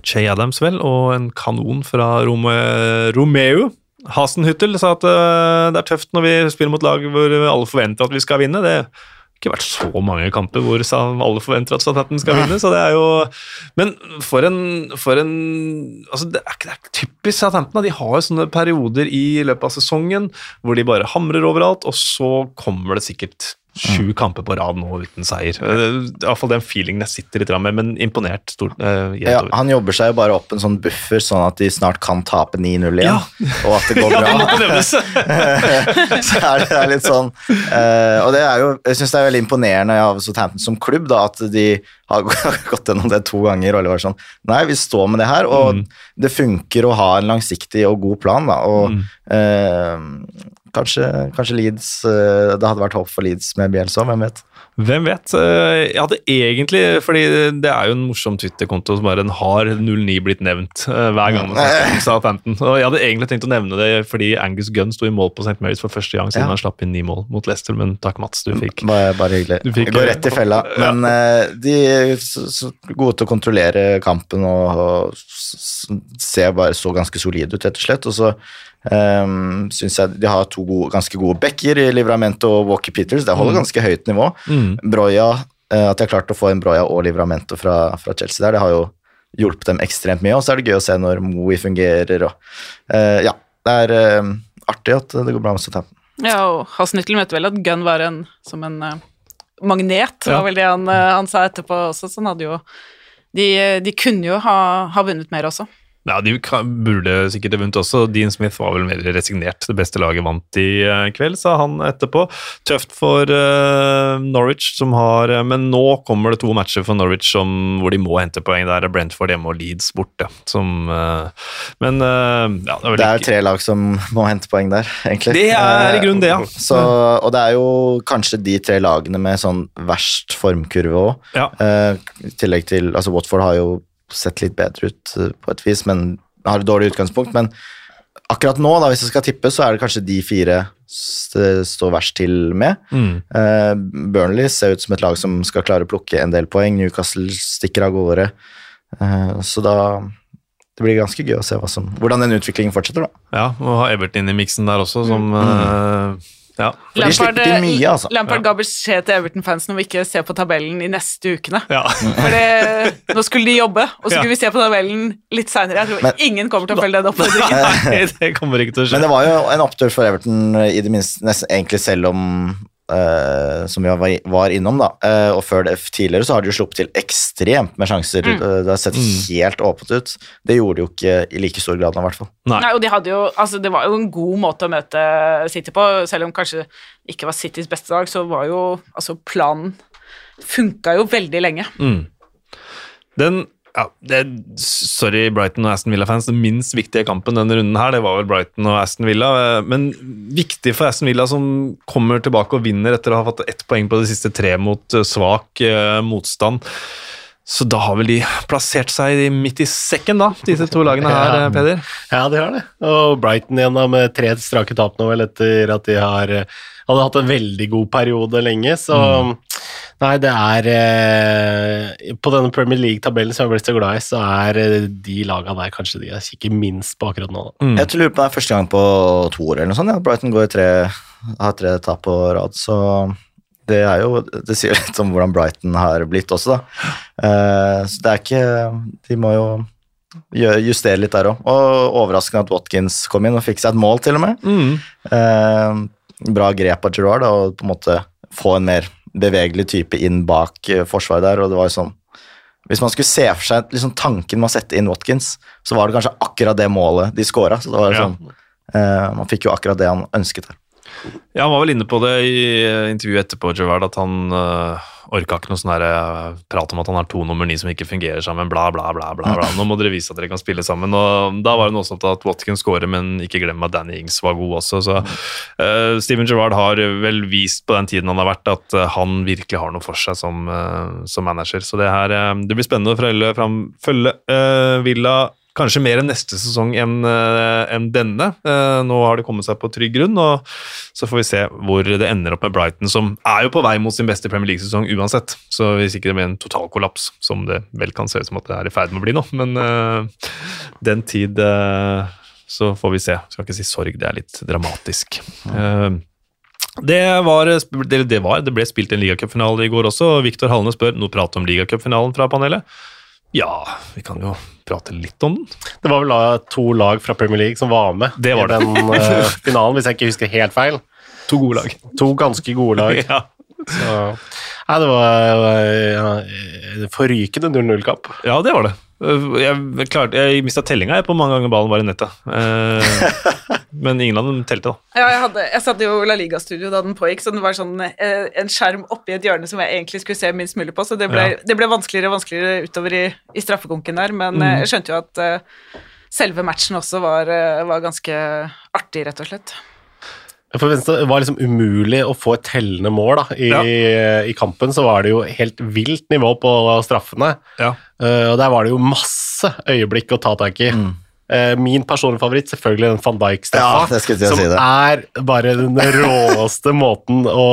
Che Adams, vel, og en kanon fra Rome, Romeo. Hasenhyttel sa at eh, det er tøft når vi spiller mot lag hvor alle forventer at vi skal vinne. Det har ikke vært så mange kamper hvor alle forventer at Southampton skal vinne, så det er jo Men for en, for en altså det, er, ikke- typisk Southampton. De har jo sånne perioder i løpet av sesongen hvor de bare hamrer overalt, og så kommer det sikkert sju kamper på rad nå uten seier. Eh, Det er Iallfall den feelingen jeg sitter litt med, men imponert stort. uh, Ja, han jobber seg jo bare opp en sånn buffer, sånn at de snart kan tape 9-0 igjen, Ja. og at det går Ja, det bra. måtte nevnes! så er det, det er litt sånn uh, Og det er jo, jeg syns det er veldig imponerende av Southampton som klubb, da, at de har gått gjennom det to ganger og var sånn Nei, vi står med det her, og Mm. det funker å ha en langsiktig og god plan, da. Og Mm. eh, kanskje, kanskje Leeds eh, Det hadde vært håp for Leeds med Bielsa, hvem vet. Hvem vet? Eh, jeg hadde egentlig Fordi det er jo en morsom Twitter-konto som bare en har 09 blitt nevnt eh, hver gang man sa 15. Og jeg hadde egentlig tenkt å nevne det fordi Angus Gunn sto i mål på St. Marys for første gang siden Ja. han slapp inn ni mål mot Leicester, men takk, Mats, du fikk Bare, bare hyggelig. Du fikk- Går rett i fella. Men ja. de er gode til å kontrollere kampen og, og ser bare så ganske solide ut, rett og slett. Og så um, synes jeg de har to gode, ganske gode backer i Livramento og Walker Peters. Det holder ganske høyt nivå. Mm. Broya, eh, At de har klart å få en Broya og Livramento fra, fra Chelsea der, det har jo hjulpet dem ekstremt mye. Og så er det gøy å se når Moe fungerer og uh, Ja, det er uh, artig at det går bra med Southampton. Ja, og Hasnittel mente vel at Gunn var en, som en uh, magnet, Ja. var vel det han, han sa etterpå også, så han hadde jo de, de kunne jo ha, ha vunnet mer også. Ja, De kan, burde sikkert vunnet også. Dean Smith var vel mer resignert. Det beste laget vant i eh, kveld, sa han etterpå. Tøft for eh, Norwich, som har eh, Men nå kommer det to matcher for Norwich som, hvor de må hente poeng. Der er Brentford hjemme og Leeds borte. Som, men ja, det er Det er tre lag som må hente poeng der, egentlig. Det er i grunnen det, ja. Så, og det er jo kanskje de tre lagene med sånn verst formkurve òg. Ja. I tillegg til Altså, Watford har jo sett litt bedre ut eh, på et vis, men har et dårlig utgangspunkt. Men akkurat nå, da, hvis jeg skal tippe, så er det kanskje de fire st står verst til med. Mm. Eh, Burnley ser ut som et lag som skal klare å plukke en del poeng. Newcastle stikker av gårde. Eh, så da Det blir ganske gøy å se som, hvordan den utviklingen fortsetter, da. ja, og ha Everton inn i miksen der også, som eh, Ja. For de slipper til mye, altså. Lampard Ja. ga beskjed til Everton-fansen om ikke å se på tabellen de neste ukene. ja. For det, nå skulle de jobbe, og så Ja. skulle vi se på tabellen litt seinere. Jeg tror Men- ingen kommer til å følge den oppfordringen. Nei, det kommer ikke til å skje. Men det var jo en opptur for Everton i det minste, nesten egentlig selv om eh, Som vi var, var innom, da. eh, og før det tidligere så har de jo sluppet til ekstremt med sjanser. Mm. Eh, Det har sett Mm. helt åpent ut. Det gjorde de jo ikke i like stor grad, i hvert fall. Nei. Nei, og de hadde jo, altså Det var jo en god måte å møte City på, selv om kanskje ikke var Citys beste dag, så var jo altså planen funka jo veldig lenge. Mm. Den ja, det, Sorry, Brighton og Aston Villa-fans. Den minst viktige kampen denne runden her, det var vel Brighton og Aston Villa. Men viktig for Aston Villa, som kommer tilbake og vinner etter å ha fått ett poeng på de siste tre mot eh, svak eh, motstand. Så da har vel de plassert seg midt i sekken, da, disse to lagene her, Ja. Peder. Ja, de har det. Og Brighton igjen da, med tre strake tap nå, vel, etter at de har eh, hadde hatt en veldig god periode lenge. Så nei, det er eh, På denne Premier League-tabellen som jeg ble så glad i, så er eh, de lagene der kanskje de jeg kikker minst på akkurat nå. Da. Mm. Jeg tror på det er første gang på to år eller noe sånt. Ja. Brighton går i tre, har tre tap på rad, så det er jo Det sier litt om hvordan Brighton har blitt også, da. Eh, så det er ikke De må jo justere litt der òg. Og overraskende at Watkins kom inn og fikk seg et mål, til og med. Mm. Eh, bra grep av Girard å på en måte få en mer bevegelig type inn bak eh, forsvaret der, og det var jo sånn Hvis man skulle se for seg liksom, tanken med å sette inn Watkins, så var det kanskje akkurat det målet de scora. Så det var Ja. sånn eh, Man fikk jo akkurat det han ønsket her. Ja, Han var vel inne på det i eh, intervjuet etterpå, Gervard, at han uh, orka ikke noe sånn eh, prat om at han har to nummer ni som ikke fungerer sammen, bla, bla, bla. bla, bla. Nå må dere vise at dere kan spille sammen. og Da var det noe sånt at Watkins scorer, men ikke glem at Danny Ings var god også. så eh, Steven Gerrard har vel vist på den tiden han har vært, at eh, han virkelig har noe for seg som, eh, som manager. Så det, her, eh, det blir spennende å følge, fram, eh, Villa Kanskje mer enn neste sesong enn en denne. Eh, nå har de kommet seg på trygg grunn, og så får vi se hvor det ender opp med Brighton, som er jo på vei mot sin beste Premier League-sesong uansett. Så hvis ikke det blir en totalkollaps, som det vel kan se ut som at det er i ferd med å bli nå, men uh, den tid uh, så får vi se. Skal ikke si sorg, det er litt dramatisk. Uh, det var, det, det var, det ble spilt en ligacupfinale i går også, og Viktor Hallene spør noe prat om ligacupfinalen fra panelet. Ja, vi kan jo prate litt om den. Det var vel da to lag fra Premier League som var med Det var i den uh, finalen, hvis jeg ikke husker helt feil. To gode lag. To ganske gode lag. Ja, Så, nei, det var ja, forrykende 0-0-kamp. ja det var det. Jeg, klarte, jeg mista tellinga på hvor mange ganger ballen var i nettet. Eh, men ingen av dem telte, da. Ja, jeg, hadde, jeg satt jo La Liga-studio da den pågikk, så det var sånn eh, en skjerm oppi et hjørne som jeg egentlig skulle se minst mulig på, så det ble, Ja. det ble vanskeligere og vanskeligere utover i, i straffekonken der, men mm. jeg skjønte jo at eh, selve matchen også var, eh, var ganske artig, rett og slett. For Venstre, det var liksom umulig å få et tellende mål da. I, I kampen så var det jo helt vilt nivå på straffene. Ja. Uh, og der var det jo masse øyeblikk å ta tak i. Eh, min personlige favoritt selvfølgelig den van Dijk-straffa, ja, som si det. er bare den råeste måten å,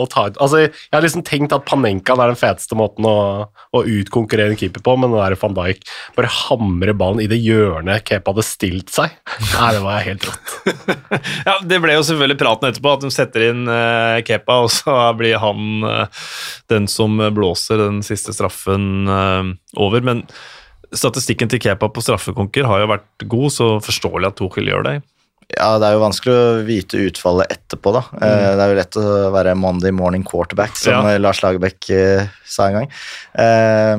å ta ut Altså, Jeg har liksom tenkt at Panenka er den feteste måten å, å utkonkurrere en keeper på, men den der van Dijk bare hamre ballen i det hjørnet Kepa hadde stilt seg. Nei, det var helt rått. Ja, Det ble jo selvfølgelig praten etterpå, at de setter inn uh, Kepa, og så blir han uh, den som blåser den siste straffen uh, over. Men statistikken til Kepa på straffekonker har jo vært god, så forståelig at Tuchel gjør det. Ja, det er jo vanskelig å vite utfallet etterpå, da. Mm. Det er jo lett å være Monday morning quarterback, som Ja. eh, Lars Lagerbäck eh, sa en gang. Eh,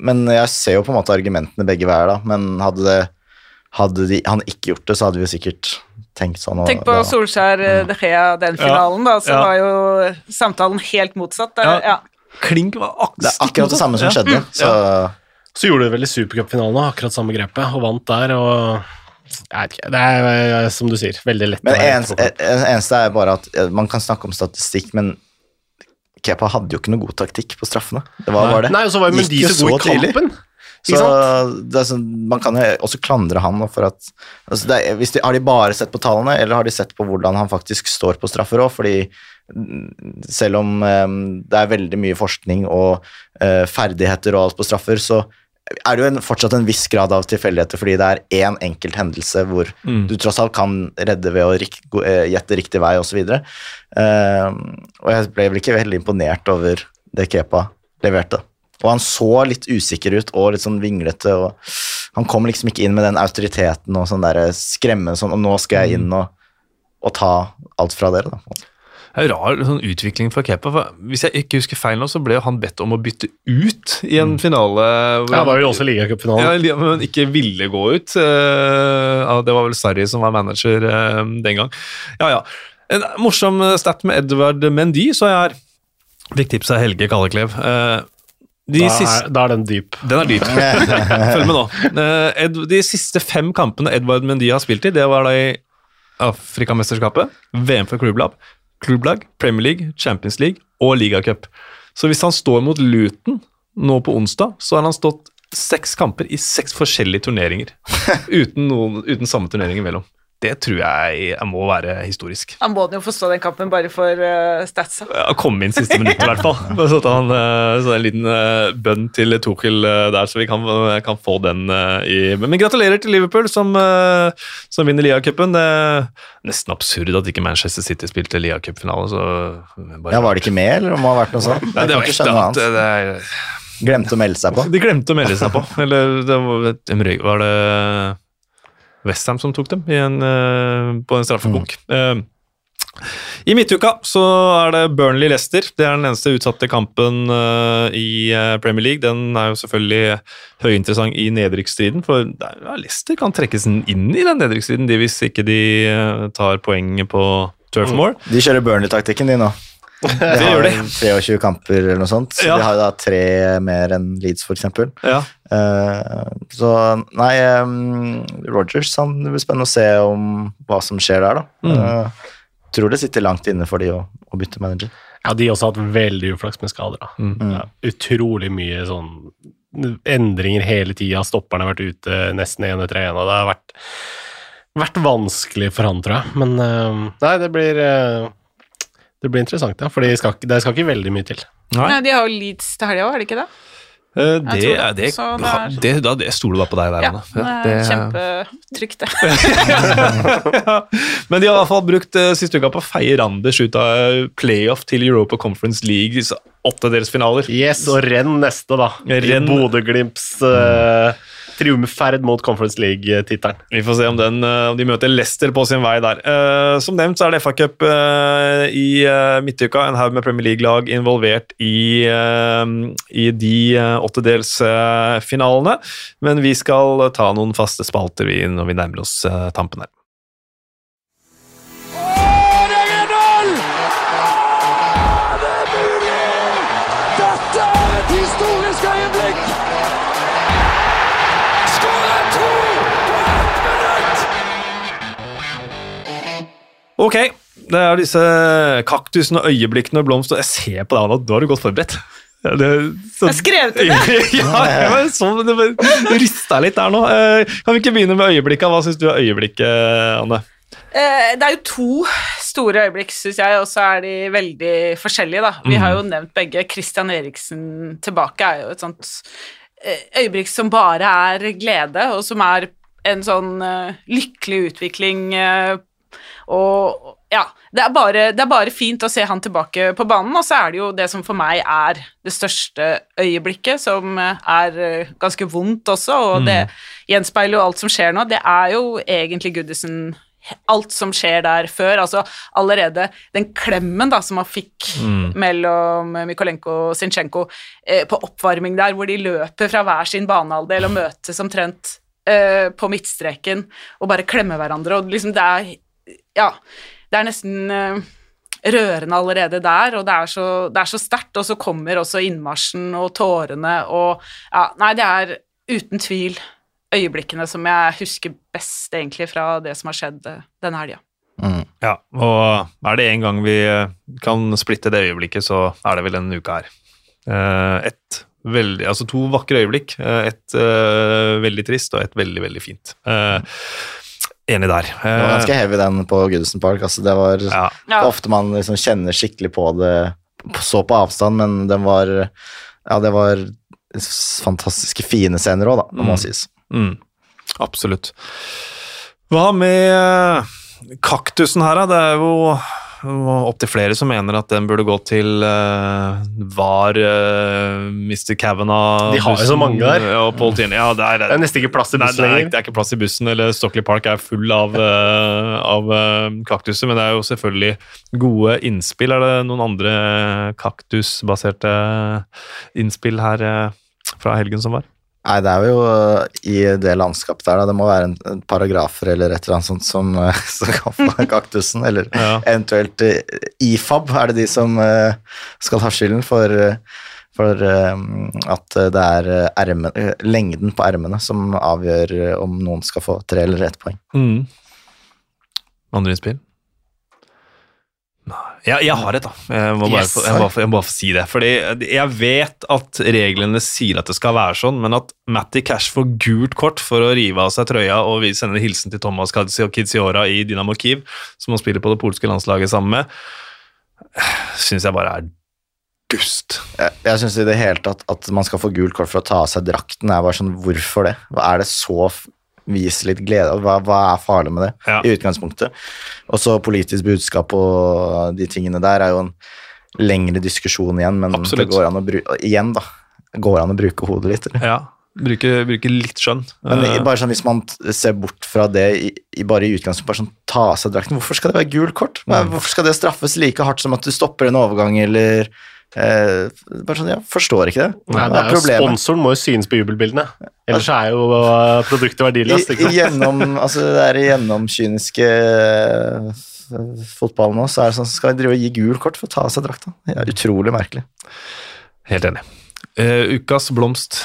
men jeg ser jo på en måte argumentene begge veier, da. Men hadde, det, hadde de, han ikke gjort det, så hadde vi jo sikkert tenkt sånn. og Tenk på da- Solskjær eh, De Gea, den finalen, da, så Ja. var jo samtalen helt motsatt. Der, Ja. ja. Klink var ak Det er akkurat det samme som Ja. skjedde. Så Så gjorde du vel i supercupfinalen akkurat samme grepet, og vant der. og jeg vet ikke, Det er, eh, som du sier, veldig lett Men eneste, eneste er bare at eh, man kan snakke om statistikk, men Kepa hadde jo ikke noe god taktikk på straffene. Det var bare det. Nei, og så var jo Mendy så god i kampen. Så er sånn, Man kan jo også klandre han for at altså det er, hvis de, Har de bare sett på tallene, eller har de sett på hvordan han faktisk står på straffer òg? Fordi selv om um, det er veldig mye forskning og uh, ferdigheter og alt på straffer, så er det jo en, fortsatt en viss grad av tilfeldigheter, fordi det er én enkelt hendelse hvor Mm. du tross alt kan redde ved å rik, eh, gjette riktig vei osv. Uh, og jeg ble vel ikke veldig imponert over det Kepa leverte. Og han så litt usikker ut og litt sånn vinglete. og Han kom liksom ikke inn med den autoriteten og sånn der skremme sånn, og nå skal jeg inn og, og ta alt fra dere. da. Det er jo rar sånn utvikling for Kepa. For hvis jeg ikke husker feil nå, så ble han bedt om å bytte ut i en finale. hvor Ja, det var jo også ligacupfinalen. Ja, men ikke ville gå ut. Eh, det var vel Sarri som var manager eh, den gang. Ja, ja. En morsom stat med Edvard Mendy, så jeg her. Fikk tips av Helge Kalleklev. Eh, de Da siste er, da er den dyp. Den er dyp. Følg med nå. Eh, Ed, de siste fem kampene Edvard Mendy har spilt i, det var da i Afrikamesterskapet, VM for klubblag, klubblag, Premier League, Champions League og ligacup. Så hvis han står mot Luton nå på onsdag, så har han stått seks kamper i seks forskjellige turneringer. Uten, noen, uten samme turnering imellom. Det tror jeg må være historisk. Han må jo få stå den kampen bare for uh, statsa. Ja, komme inn siste minutt i hvert fall. Så tar han, eh, så en liten eh, bønn til Tuchel eh, der, så vi kan, kan få den eh, i Men gratulerer til Liverpool, som, eh, som vinner Liacupen. Det er nesten absurd at ikke Manchester City spilte Lia-cupfinale. så Ja, Var det ikke med, eller må ha vært noe sånt? Nei, det Jeg var ikke annet. det er, Glemte å melde seg på. De glemte å melde seg på. Eller det var, var det Westham som tok dem i en, eh, på en straffekonk. Mm. I midtuka så er det Burnley-Lester. Det er den eneste utsatte kampen eh, i eh, Premier League. Den er jo selvfølgelig høyinteressant i nedrykksstriden, for er- Leicester kan trekkes inn i den nedrykksstriden hvis ikke de eh, tar poenget på Turf Moor. De kjører Burnley-taktikken, de nå. De Det gjør de. 23 kamper eller noe sånt, så Ja. de har da tre mer enn Leeds, eksempel. Ja. Uh, så nei, um, Rogers han Det blir spennende å se om hva som skjer der, da. Mm. Uh, tror det sitter langt inne for de å, å bytte manager. Ja, de har også hatt veldig uflaks med skader. da. Mm. Ja, utrolig mye sånn endringer hele tida. Stopperne har vært ute nesten én etter én, og det har vært, vært vanskelig for han, tror jeg. Men uh, nei, det blir eh, det blir interessant, ja. For det skal, ikke- det skal ikke veldig mye til. Nei. Nei de har jo Leeds til helga òg, er det ikke det? Eh, Det, det. er- det, det er- det, da, det stoler da på deg der, Ja, det er kjempetrygt, det. ja. Men de har i hvert fall brukt uh, siste uka på å feie Randers ut av eh, playoff til Europa Conference League, så åttedelsfinaler. Yes, og renn neste, da. Renn. I Bodø-Glimts uh, triumfferd mot Conference League-tittelen. Vi får se om, den, eh, om de møter Leicester på sin vei der. Eh, som nevnt så er det FA Cup eh, i midtuka. En haug med Premier League-lag involvert i, i de åttedelsfinalene. Men vi skal ta noen faste spalter vi, når vi nærmer oss tampen her. Ok, det er disse kaktusene og øyeblikkene og blomster. Jeg ser på deg, Anna, da har du godt forberedt. Det, så, Jeg skrev til det ja, jeg var sånn, det rista litt der nå. Eh, Kan vi ikke begynne med øyeblikket? Hva syns du er øyeblikket, Anne? Eh, det er jo to store øyeblikk, syns jeg, og så er de veldig forskjellige, da. Vi har jo nevnt begge. Christian Eriksen tilbake er jo et sånt eh, øyeblikk som bare er glede, og som er en sånn lykkelig utvikling og ja, det er, bare, det er bare fint å se han tilbake på banen, og så er det jo det som for meg er det største øyeblikket, som eh, er eh, ganske vondt også, og det gjenspeiler jo alt som skjer nå. Det er jo egentlig Goodison Alt som skjer der før, altså allerede den klemmen da som han fikk mellom Mykolenko og Zinchenko eh, på oppvarming der, hvor de løper fra hver sin banehalvdel og møtes omtrent eh, på midtstreken og bare klemmer hverandre, og liksom det er ja, det er nesten eh, rørende allerede der, og det er så, det er så sterkt, og så kommer også innmarsjen og tårene og Ja, nei, det er uten tvil øyeblikkene som jeg husker best, egentlig, fra det som har skjedd eh, denne helga. Ja, og er det en gang vi eh, kan splitte det øyeblikket, så er det vel denne uka her. Eh, Et veldig, altså to vakre øyeblikk. Et veldig trist og et veldig, veldig fint. Eh, Enig der. Det var ganske heavy den på Goodison Park. Altså, det var ja. Ja. ofte man liksom kjenner skikkelig på det så på avstand, men den var Ja, det var fantastiske fine scener òg, da, må Mm. sies. Mm, absolutt. Hva med eh, kaktusen her, da? Det er jo opptil flere som mener at den burde gå til uh, VAR, uh, Mr. Kavanagh De har jo så mange der. Og Paul Tierney. Ja, det er, Det er nesten ikke plass i bussen er, lenger. det er ikke plass i bussen, eller Stockley Park er full av, uh, av eh, kaktuser, men det er jo selvfølgelig gode innspill. Er det noen andre kaktusbaserte innspill her eh, fra helgen som var? Nei, det er jo uh, i det landskapet der, da. Det må være en, paragrafer eller et eller annet sånt som, uh, som kan få kaktusen. Eller Ja. eventuelt uh, IFAB, er det de som skal ha skylden for, for at det er ermen, lengden på ermene som avgjør om noen skal få tre eller ett poeng. Mm. Andre innspill? Nei. Jeg, har et, da. Jeg må, bare Yes. få, jeg, må jeg må bare få si det. Fordi jeg vet at reglene sier at det skal være sånn, men at Matty Cash får gult kort for å rive av seg trøya og vi sender en hilsen til Thomas Kidziora i Dynamo Kiev, som han spiller på det polske landslaget sammen med, syns jeg bare er dust. Jeg, jeg syns i det hele tatt at man skal få gult kort for å ta av seg drakten, er bare sånn Hvorfor det? Er det så f- Vis litt glede? Hva, hva er farlig med det, Ja. i utgangspunktet? Og så politisk budskap og de tingene der er jo en lengre diskusjon igjen, men Absolutt. det går an å bruke Igjen, da. Går an å bruke hodet litt, eller? Ja. Bruke, bruke litt skjønn. Men Eh, bare sånn, hvis man ser bort fra det i, i bare i utgangspunktet, bare sånn ta av seg drakten, hvorfor skal det være gult kort? Hvorfor skal det straffes like hardt som at du stopper en overgang, eller eh, Bare sånn, jeg forstår ikke det. Nei, det er er jo? Sponsoren må jo synes på jubelbildene. Ellers er jo produktet verdiløst. Ikke sant? gjennom, altså det er gjennomkyniske eh, fotballen nå, så er det sånn, skal de drive og gi gul kort for å ta av seg drakta? Det er utrolig merkelig. Helt enig. Uh, ukas blomst.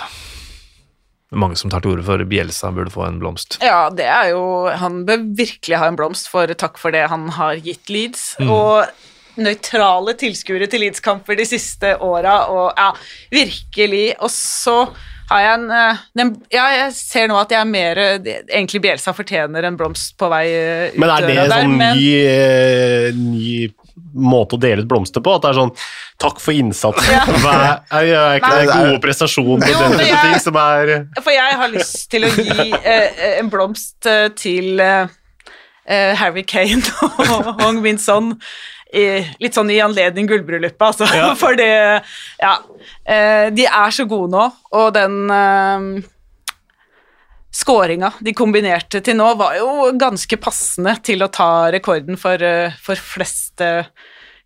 Mange som tar til orde for Bjelsa burde få en blomst. Ja, det er jo Han bør virkelig ha en blomst for takk for det han har gitt Leeds. Mm. Og nøytrale tilskuere til Leeds-kamper de siste åra, og ja, virkelig. Og så har jeg en, eh, den, Ja, jeg ser nå at jeg er mer eh, Egentlig Bjelsa fortjener en blomst på vei eh, ut Men er det døra sånn men- ny, ny måte å dele ut blomster på? At det er sånn Takk for innsatsen. Ja. Hva er, ikke det er- gode prestasjoner og Jo, den type jeg- ting som er For jeg har lyst til å gi eh, en blomst til eh, Harry Kane og Hong Min Son. Litt sånn i anledning gullbryllupet, altså. Ja. For det Ja. Eh, de er så gode nå, og den eh, Skåringa de kombinerte til nå, var jo ganske passende til å ta rekorden for, eh, for flest eh,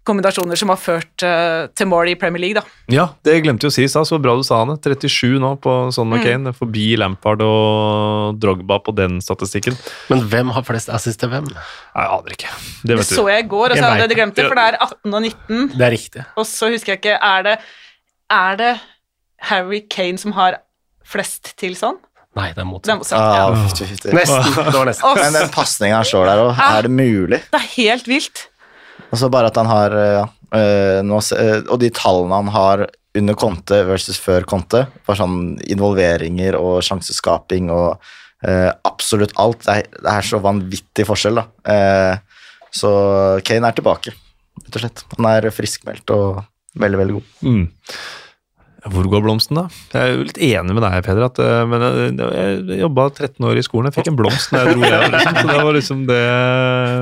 kombinasjoner som har ført uh, til mål i Premier League, da. Ja, det glemte jeg å si i stad, så bra du sa det. 37 nå på Son og Kane, forbi Lampard og Drogba på den statistikken. Men hvem har flest assist til hvem? Jeg aner ikke. Det Det så jeg i går, og så hadde jeg glemt det, for det er 18 og 19. Det er riktig. Og så husker jeg ikke Er det, er det Harry Kane som har flest til sånn? Nei, det er Det er motsatt. motsatt. Ja. Ah. Nesten. Det var nesten. Men den pasninga han slår der òg, er det mulig? det er helt vilt. Og så bare at han har eh, ja, eh, nå, eh, Og de tallene han har under Conte versus før Conte, for sånn involveringer og sjanseskaping og eh, absolutt alt, det er, det er så vanvittig forskjell, da. Uh, så Kane er tilbake, rett og slett. Han er friskmeldt og veldig, veldig god. Mm. Hvor går blomsten, da? Jeg er jo litt enig med deg, Peder. At, eh, men jeg, jeg jobba 13 år i skolen, jeg fikk en blomst da jeg dro hjem. Liksom, så det var liksom det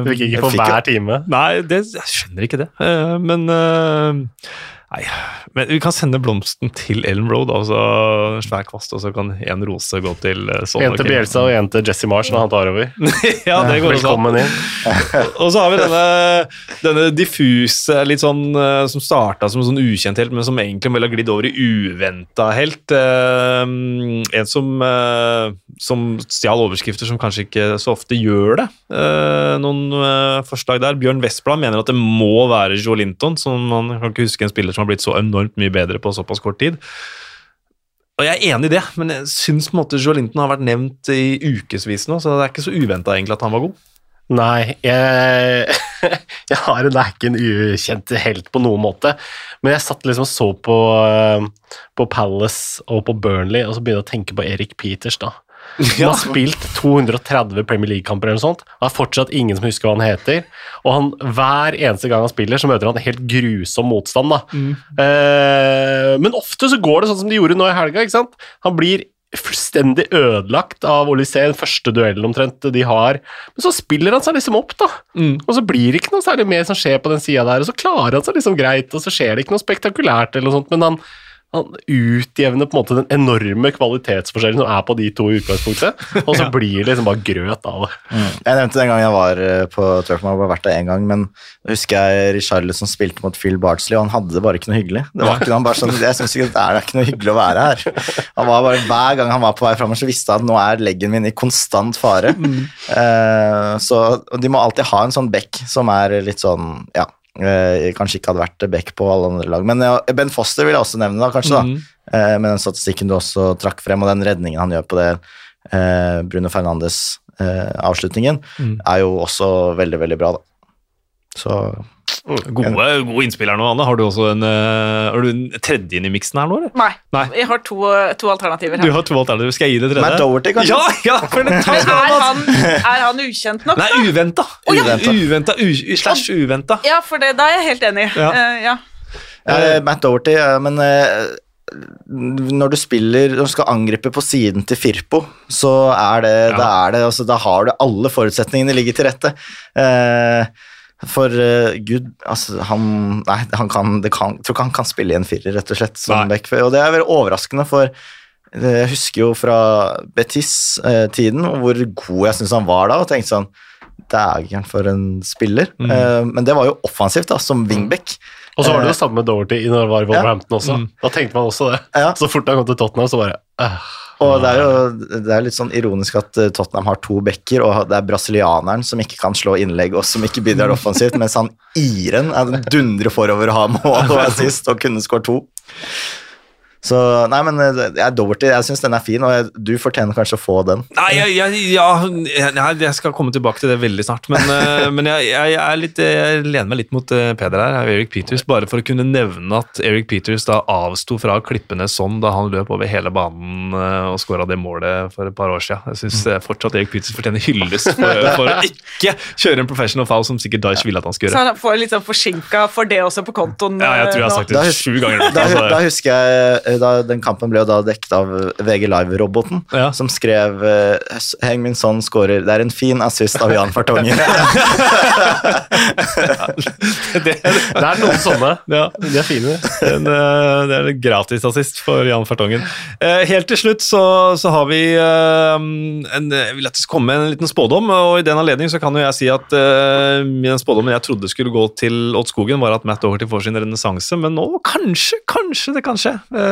Du fikk ikke for hver time. Nei, det, jeg skjønner ikke det. Eh, Men eh, Nei, men vi kan sende blomsten til Ellen Road, altså en svær kvast, og så kan en rose gå til sånn. En til Bjelsa og en til Jesse Marsh når han tar over. ja, det går. Velkommen inn. Og så har vi denne, denne diffuse, litt sånn eh, som starta som en sånn ukjent helt, men som egentlig vel har glidd over i uventa helt. Eh, en som, som stjal overskrifter som kanskje ikke så ofte gjør det. Noen forslag der. Bjørn Westblad mener at det må være Joe Linton, som man kan ikke huske en spiller som har blitt så enormt mye bedre på såpass kort tid. Og Jeg er enig i det, men jeg syns på en måte Joe Linton har vært nevnt i ukevis nå, så det er ikke så uventa egentlig at han var god. Nei, jeg, jeg har en, er ikke en ukjent helt på noen måte, men jeg satt liksom og så på, eh, på Palace og på Burnley, og så begynte å tenke på Erik Peters, da. Han har spilt 230 Premier League-kamper eller noe sånt. Det er fortsatt ingen som husker hva han heter. Og han, hver eneste gang han spiller, så møter han helt grusom motstand. da. Eh, men ofte så går det sånn som de gjorde nå i helga. ikke sant? Han blir fullstendig ødelagt av Olysée, den første duellen omtrent de har. Men så spiller han seg liksom opp, da. Og så blir det ikke noe særlig mer som skjer på den sida der, og så klarer han seg liksom greit, og så skjer det ikke noe spektakulært eller noe sånt, men han, han utjevner på en måte den enorme kvalitetsforskjellen som er på de to i utgangspunktet, og så blir det liksom bare grøt av det. Jeg nevnte den gangen jeg var eh, på Turkman, bare vært der én gang, men da husker jeg Richarlison spilte mot Phil Bardsley, og han hadde det bare ikke noe hyggelig. Det var ikke noe, han bare sånn, Jeg syns ikke det er, ikke noe hyggelig å være her. Han var bare, Hver gang han var på vei framover, så visste han at nå er leggen min i konstant fare. Eh, så og De må alltid ha en sånn bekk som er litt sånn ja, eh, kanskje ikke hadde vært back på alle andre lag. Men ja, Ben Foster vil jeg også nevne, da, kanskje. da, eh, Med den statistikken du også trakk frem, og den redningen han gjør på det eh, Bruno Fernandes-avslutningen, er jo også veldig, veldig bra, da. Så Gode, gode innspill her nå, Anne. Har du også en, eh, har du en tredje inn i miksen her nå, eller? Nei. Nei. Jeg har to, to alternativer Du har to alternativer. Skal jeg gi det tredje? Matt Doherty, kanskje? Ja, ja, for det tar er han, er han ukjent nok? Nei, da? Oh, ja. Uventa. uventa u, slash uventa. Ja, for det, da er jeg helt enig. Ja. Uh, ja. Uh, Matt Doherty, ja, men eh, når du spiller Når du skal angripe på siden til Firpo, så er det, Ja. da, er det altså, da har du alle forutsetningene ligger til rette. Eh, for uh, gud, altså han Nei, han kan, det kan, tror ikke han kan spille i en firer, rett og slett. Som Nei. back, og det er veldig overraskende, for eh, jeg husker jo fra Betis-tiden hvor god jeg syns han var da, og tenkte sånn Dægeren, for en spiller. Mm. Eh, men det var jo offensivt, da, som wingback. Og så var det jo samme med Doverty når det var i Wolverhampton også. Mm. Da tenkte man også det. Ja. Så fort han kom til Tottenham, så bare øh. Og det er jo det er litt sånn ironisk at eh, Tottenham har to backer, og det er brasilianeren som ikke kan slå innlegg, og som ikke bidrar offensivt, mens han iren er dundrer forover og har mål og assist og kunne skåret to. Så nei, men eh, jeg er Doverty. Jeg syns den er fin, og jeg, du fortjener kanskje å få den. Nei, jeg, jeg, ja, jeg, jeg skal komme tilbake til det veldig snart, men, eh, men jeg, jeg, er litt, jeg lener meg litt mot eh, Peder her, Eric Peters, bare for å kunne nevne at Eric Peters da avsto fra klippene klippe sånn da han løp over hele banen og skåra det målet for et par år siden. Jeg syns fortsatt Eric Peters fortjener hyllest for, for å ikke kjøre en professional foul som sikkert Dyesh ville at han skulle gjøre. Så han får litt sånn forsinka for det også på kontoen. Ja, jeg tror jeg har sagt det sju ganger. Da, da husker jeg da, Den kampen ble jo da dekket av VG Live-roboten, Ja. som skrev eh, Heng min sånn, skårer Det er en fin assist av Jan Fartongen. det, Det er noen sånne. ja. De er fine. En, eh, det er en gratisassist for Jan Fartongen. Eh, helt til slutt så, så har vi eh, en, Jeg vil at det skal komme en liten spådom, og i den anledning så kan jo jeg si at min den spådommen jeg trodde skulle gå til Odd Skogen, var at Matt Doherty får sin renessanse, men nå kanskje, kanskje det kan skje.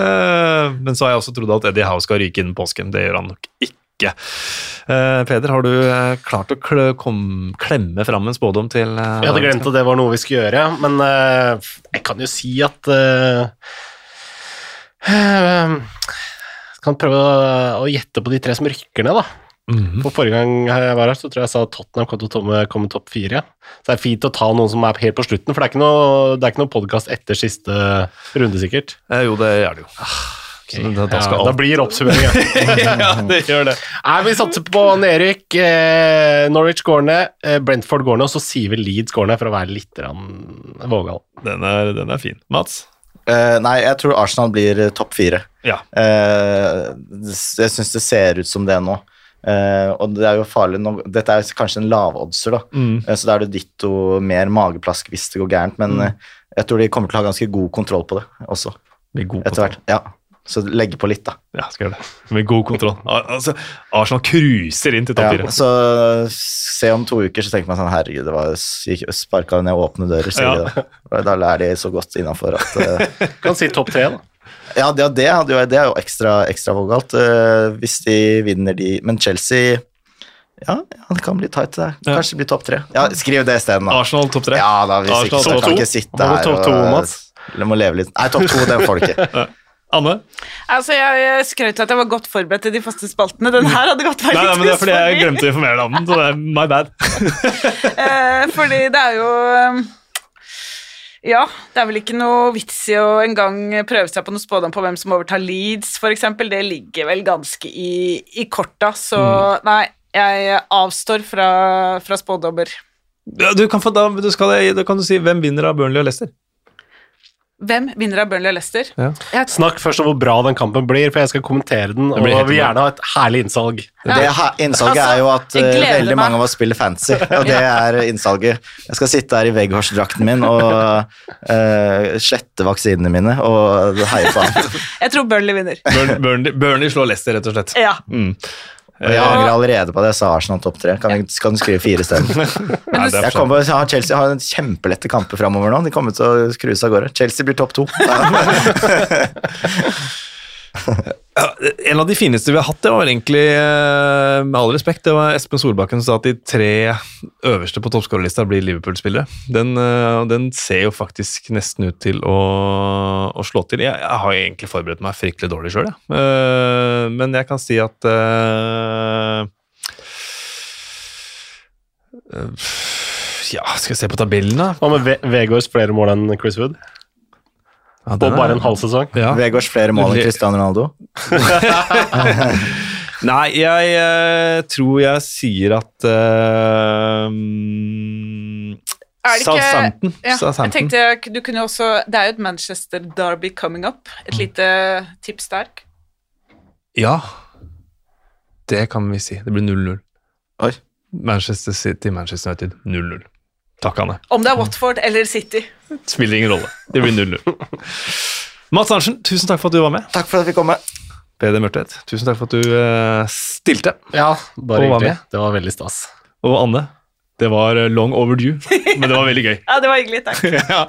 Eh, men så har jeg også trodd at Eddie Howe skal ryke innen påsken. Det gjør han nok ikke. Uh, Peder, har du uh, klart å kl kom, klemme fram en spådom til uh, Jeg hadde glemt at det var noe vi skulle gjøre, men jeg kan jo si at Jeg kan prøve å, å gjette på de tre som rykker ned, da. Mhm. For forrige gang jeg var her, så tror jeg jeg sa at Tottenham kom til å komme, topp fire. Så det er fint å ta noen som er helt på slutten, for det er ikke noe, det er ikke noe podkast etter siste runde, sikkert. Eh, jo, det er det jo. Så da, da skal ja, da blir oppsummeringa. Ja, det gjør det. Nei, vi satser på nedrykk. Eh, Norwich går ned, eh, Brentford går ned, og så sier vi Leeds går ned, for å være litt vågal. Den er, den er fin. Mats? Uh, nei, jeg tror Arsenal blir eh, topp fire. Ja. Uh, jeg syns det ser ut som det nå. Eh, og det er jo farlig nå Dette er kanskje en lavoddser, da. Mm. Uh, så da er det ditto mer mageplask hvis det går gærent. Men eh, jeg tror de kommer til å ha ganske god kontroll på det også, Med god etter hvert. Ja. Så legge på litt, da. Ja, skal gjøre det. Med god kontroll. Altså, Arsenal cruiser inn til topp Ja, så se om to uker, så tenker man sånn Herregud, det var sparka ned åpne dører, Ja. da. Og Da er de så godt innafor at Kan si topp tre, da. Ja, det, det, hadde jo, det er jo ekstra, ekstra vågalt uh, hvis de vinner de Men Chelsea Ja, ja det kan bli tight, der. Kanskje det blir topp tre. Ja, skriv det isteden, da. Arsenal topp tre. Ja da, hvis Arsenal ikke så kan ikke sitte her og, to, må leve litt Nei, topp to, den får du ikke. Anne? Altså, jeg, skrøt av at jeg var godt forberedt til de faste spaltene. Den her hadde gått Nei, veldig nei, men det er fordi jeg glemte å informere deg om den. Så det er my bad. Eh, fordi det er jo eh, Ja, det er vel ikke noe vits i å engang prøve seg på noe spådom på hvem som overtar Leeds, f.eks. Det ligger vel ganske i, i korta, så Mm. nei, jeg avstår fra, fra spådommer. Ja, du kan få, da, du skal, da kan du si hvem vinner av Burnley og Leicester. Hvem vinner av Burnley og Leicester? Ja. Jeg, Snakk først om hvor bra den kampen blir, for jeg skal kommentere den, og vil gjerne ha et herlig innsalg. Det ha- innsalget Altså, er jo at eh, veldig meg. mange av oss spiller fancy, og det er innsalget. Jeg skal sitte her i Veghorst-drakten min og uh, slette vaksinene mine og heie på alt. jeg tror Burnley vinner. Burn, Burnley, Burnley slår Leicester, rett og slett. Ja. Mm. Og jeg angrer allerede på det. Jeg sa Arsenal topp tre. Kan, kan du skrive fire er Jeg kommer, jeg har Chelsea har en kjempelette kamper framover nå. De kommer til å cruise av gårde. Chelsea blir topp to. En av de fineste vi har hatt, det var egentlig, eh, med all respekt, det var Espen Solbakken som sa at de tre øverste på toppskårerlista blir Liverpool-spillere. Den, eh, den ser jo faktisk nesten ut til å, å slå til. Jeg, jeg har egentlig forberedt meg fryktelig dårlig sjøl. Eh, men jeg kan si at eh, Ja, skal jeg se på tabellen, da? Hva med Ve Vegårs flere mål enn Chris Wood? Ja, På bare en halv sesong? Ja. Vegårs flere mål enn Cristiano Ronaldo. Nei, jeg eh, tror jeg sier at eh, Er det ikke- Southampton. Ja, jeg tenkte du kunne også Det er jo et Manchester Derby coming up. Et Mm. lite tips der. Ja, det kan vi si. Det blir 0-0. Oi. Manchester City, Manchester United 0-0. Takk, Anne. Om det er Watford eller City. Spiller ingen rolle. Det blir 0-0. Mats Arntzen, tusen takk for at du var med. Takk for at vi kom med. Peder Mørtvedt, tusen takk for at du eh, stilte. Ja, bare hyggelig. Det var veldig stas. Og Anne, det var eh, long overdue, men det var veldig gøy. Ja, det var hyggelig. Takk. ja.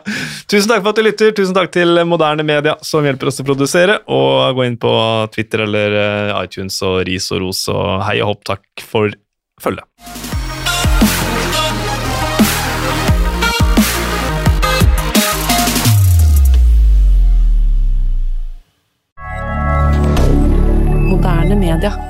Tusen takk for at du lytter. Tusen takk til Moderne Media, som hjelper oss å produsere. Og gå inn på Twitter eller eh, iTunes og ris og ros og hei og hopp. Takk for følget. Moderne media.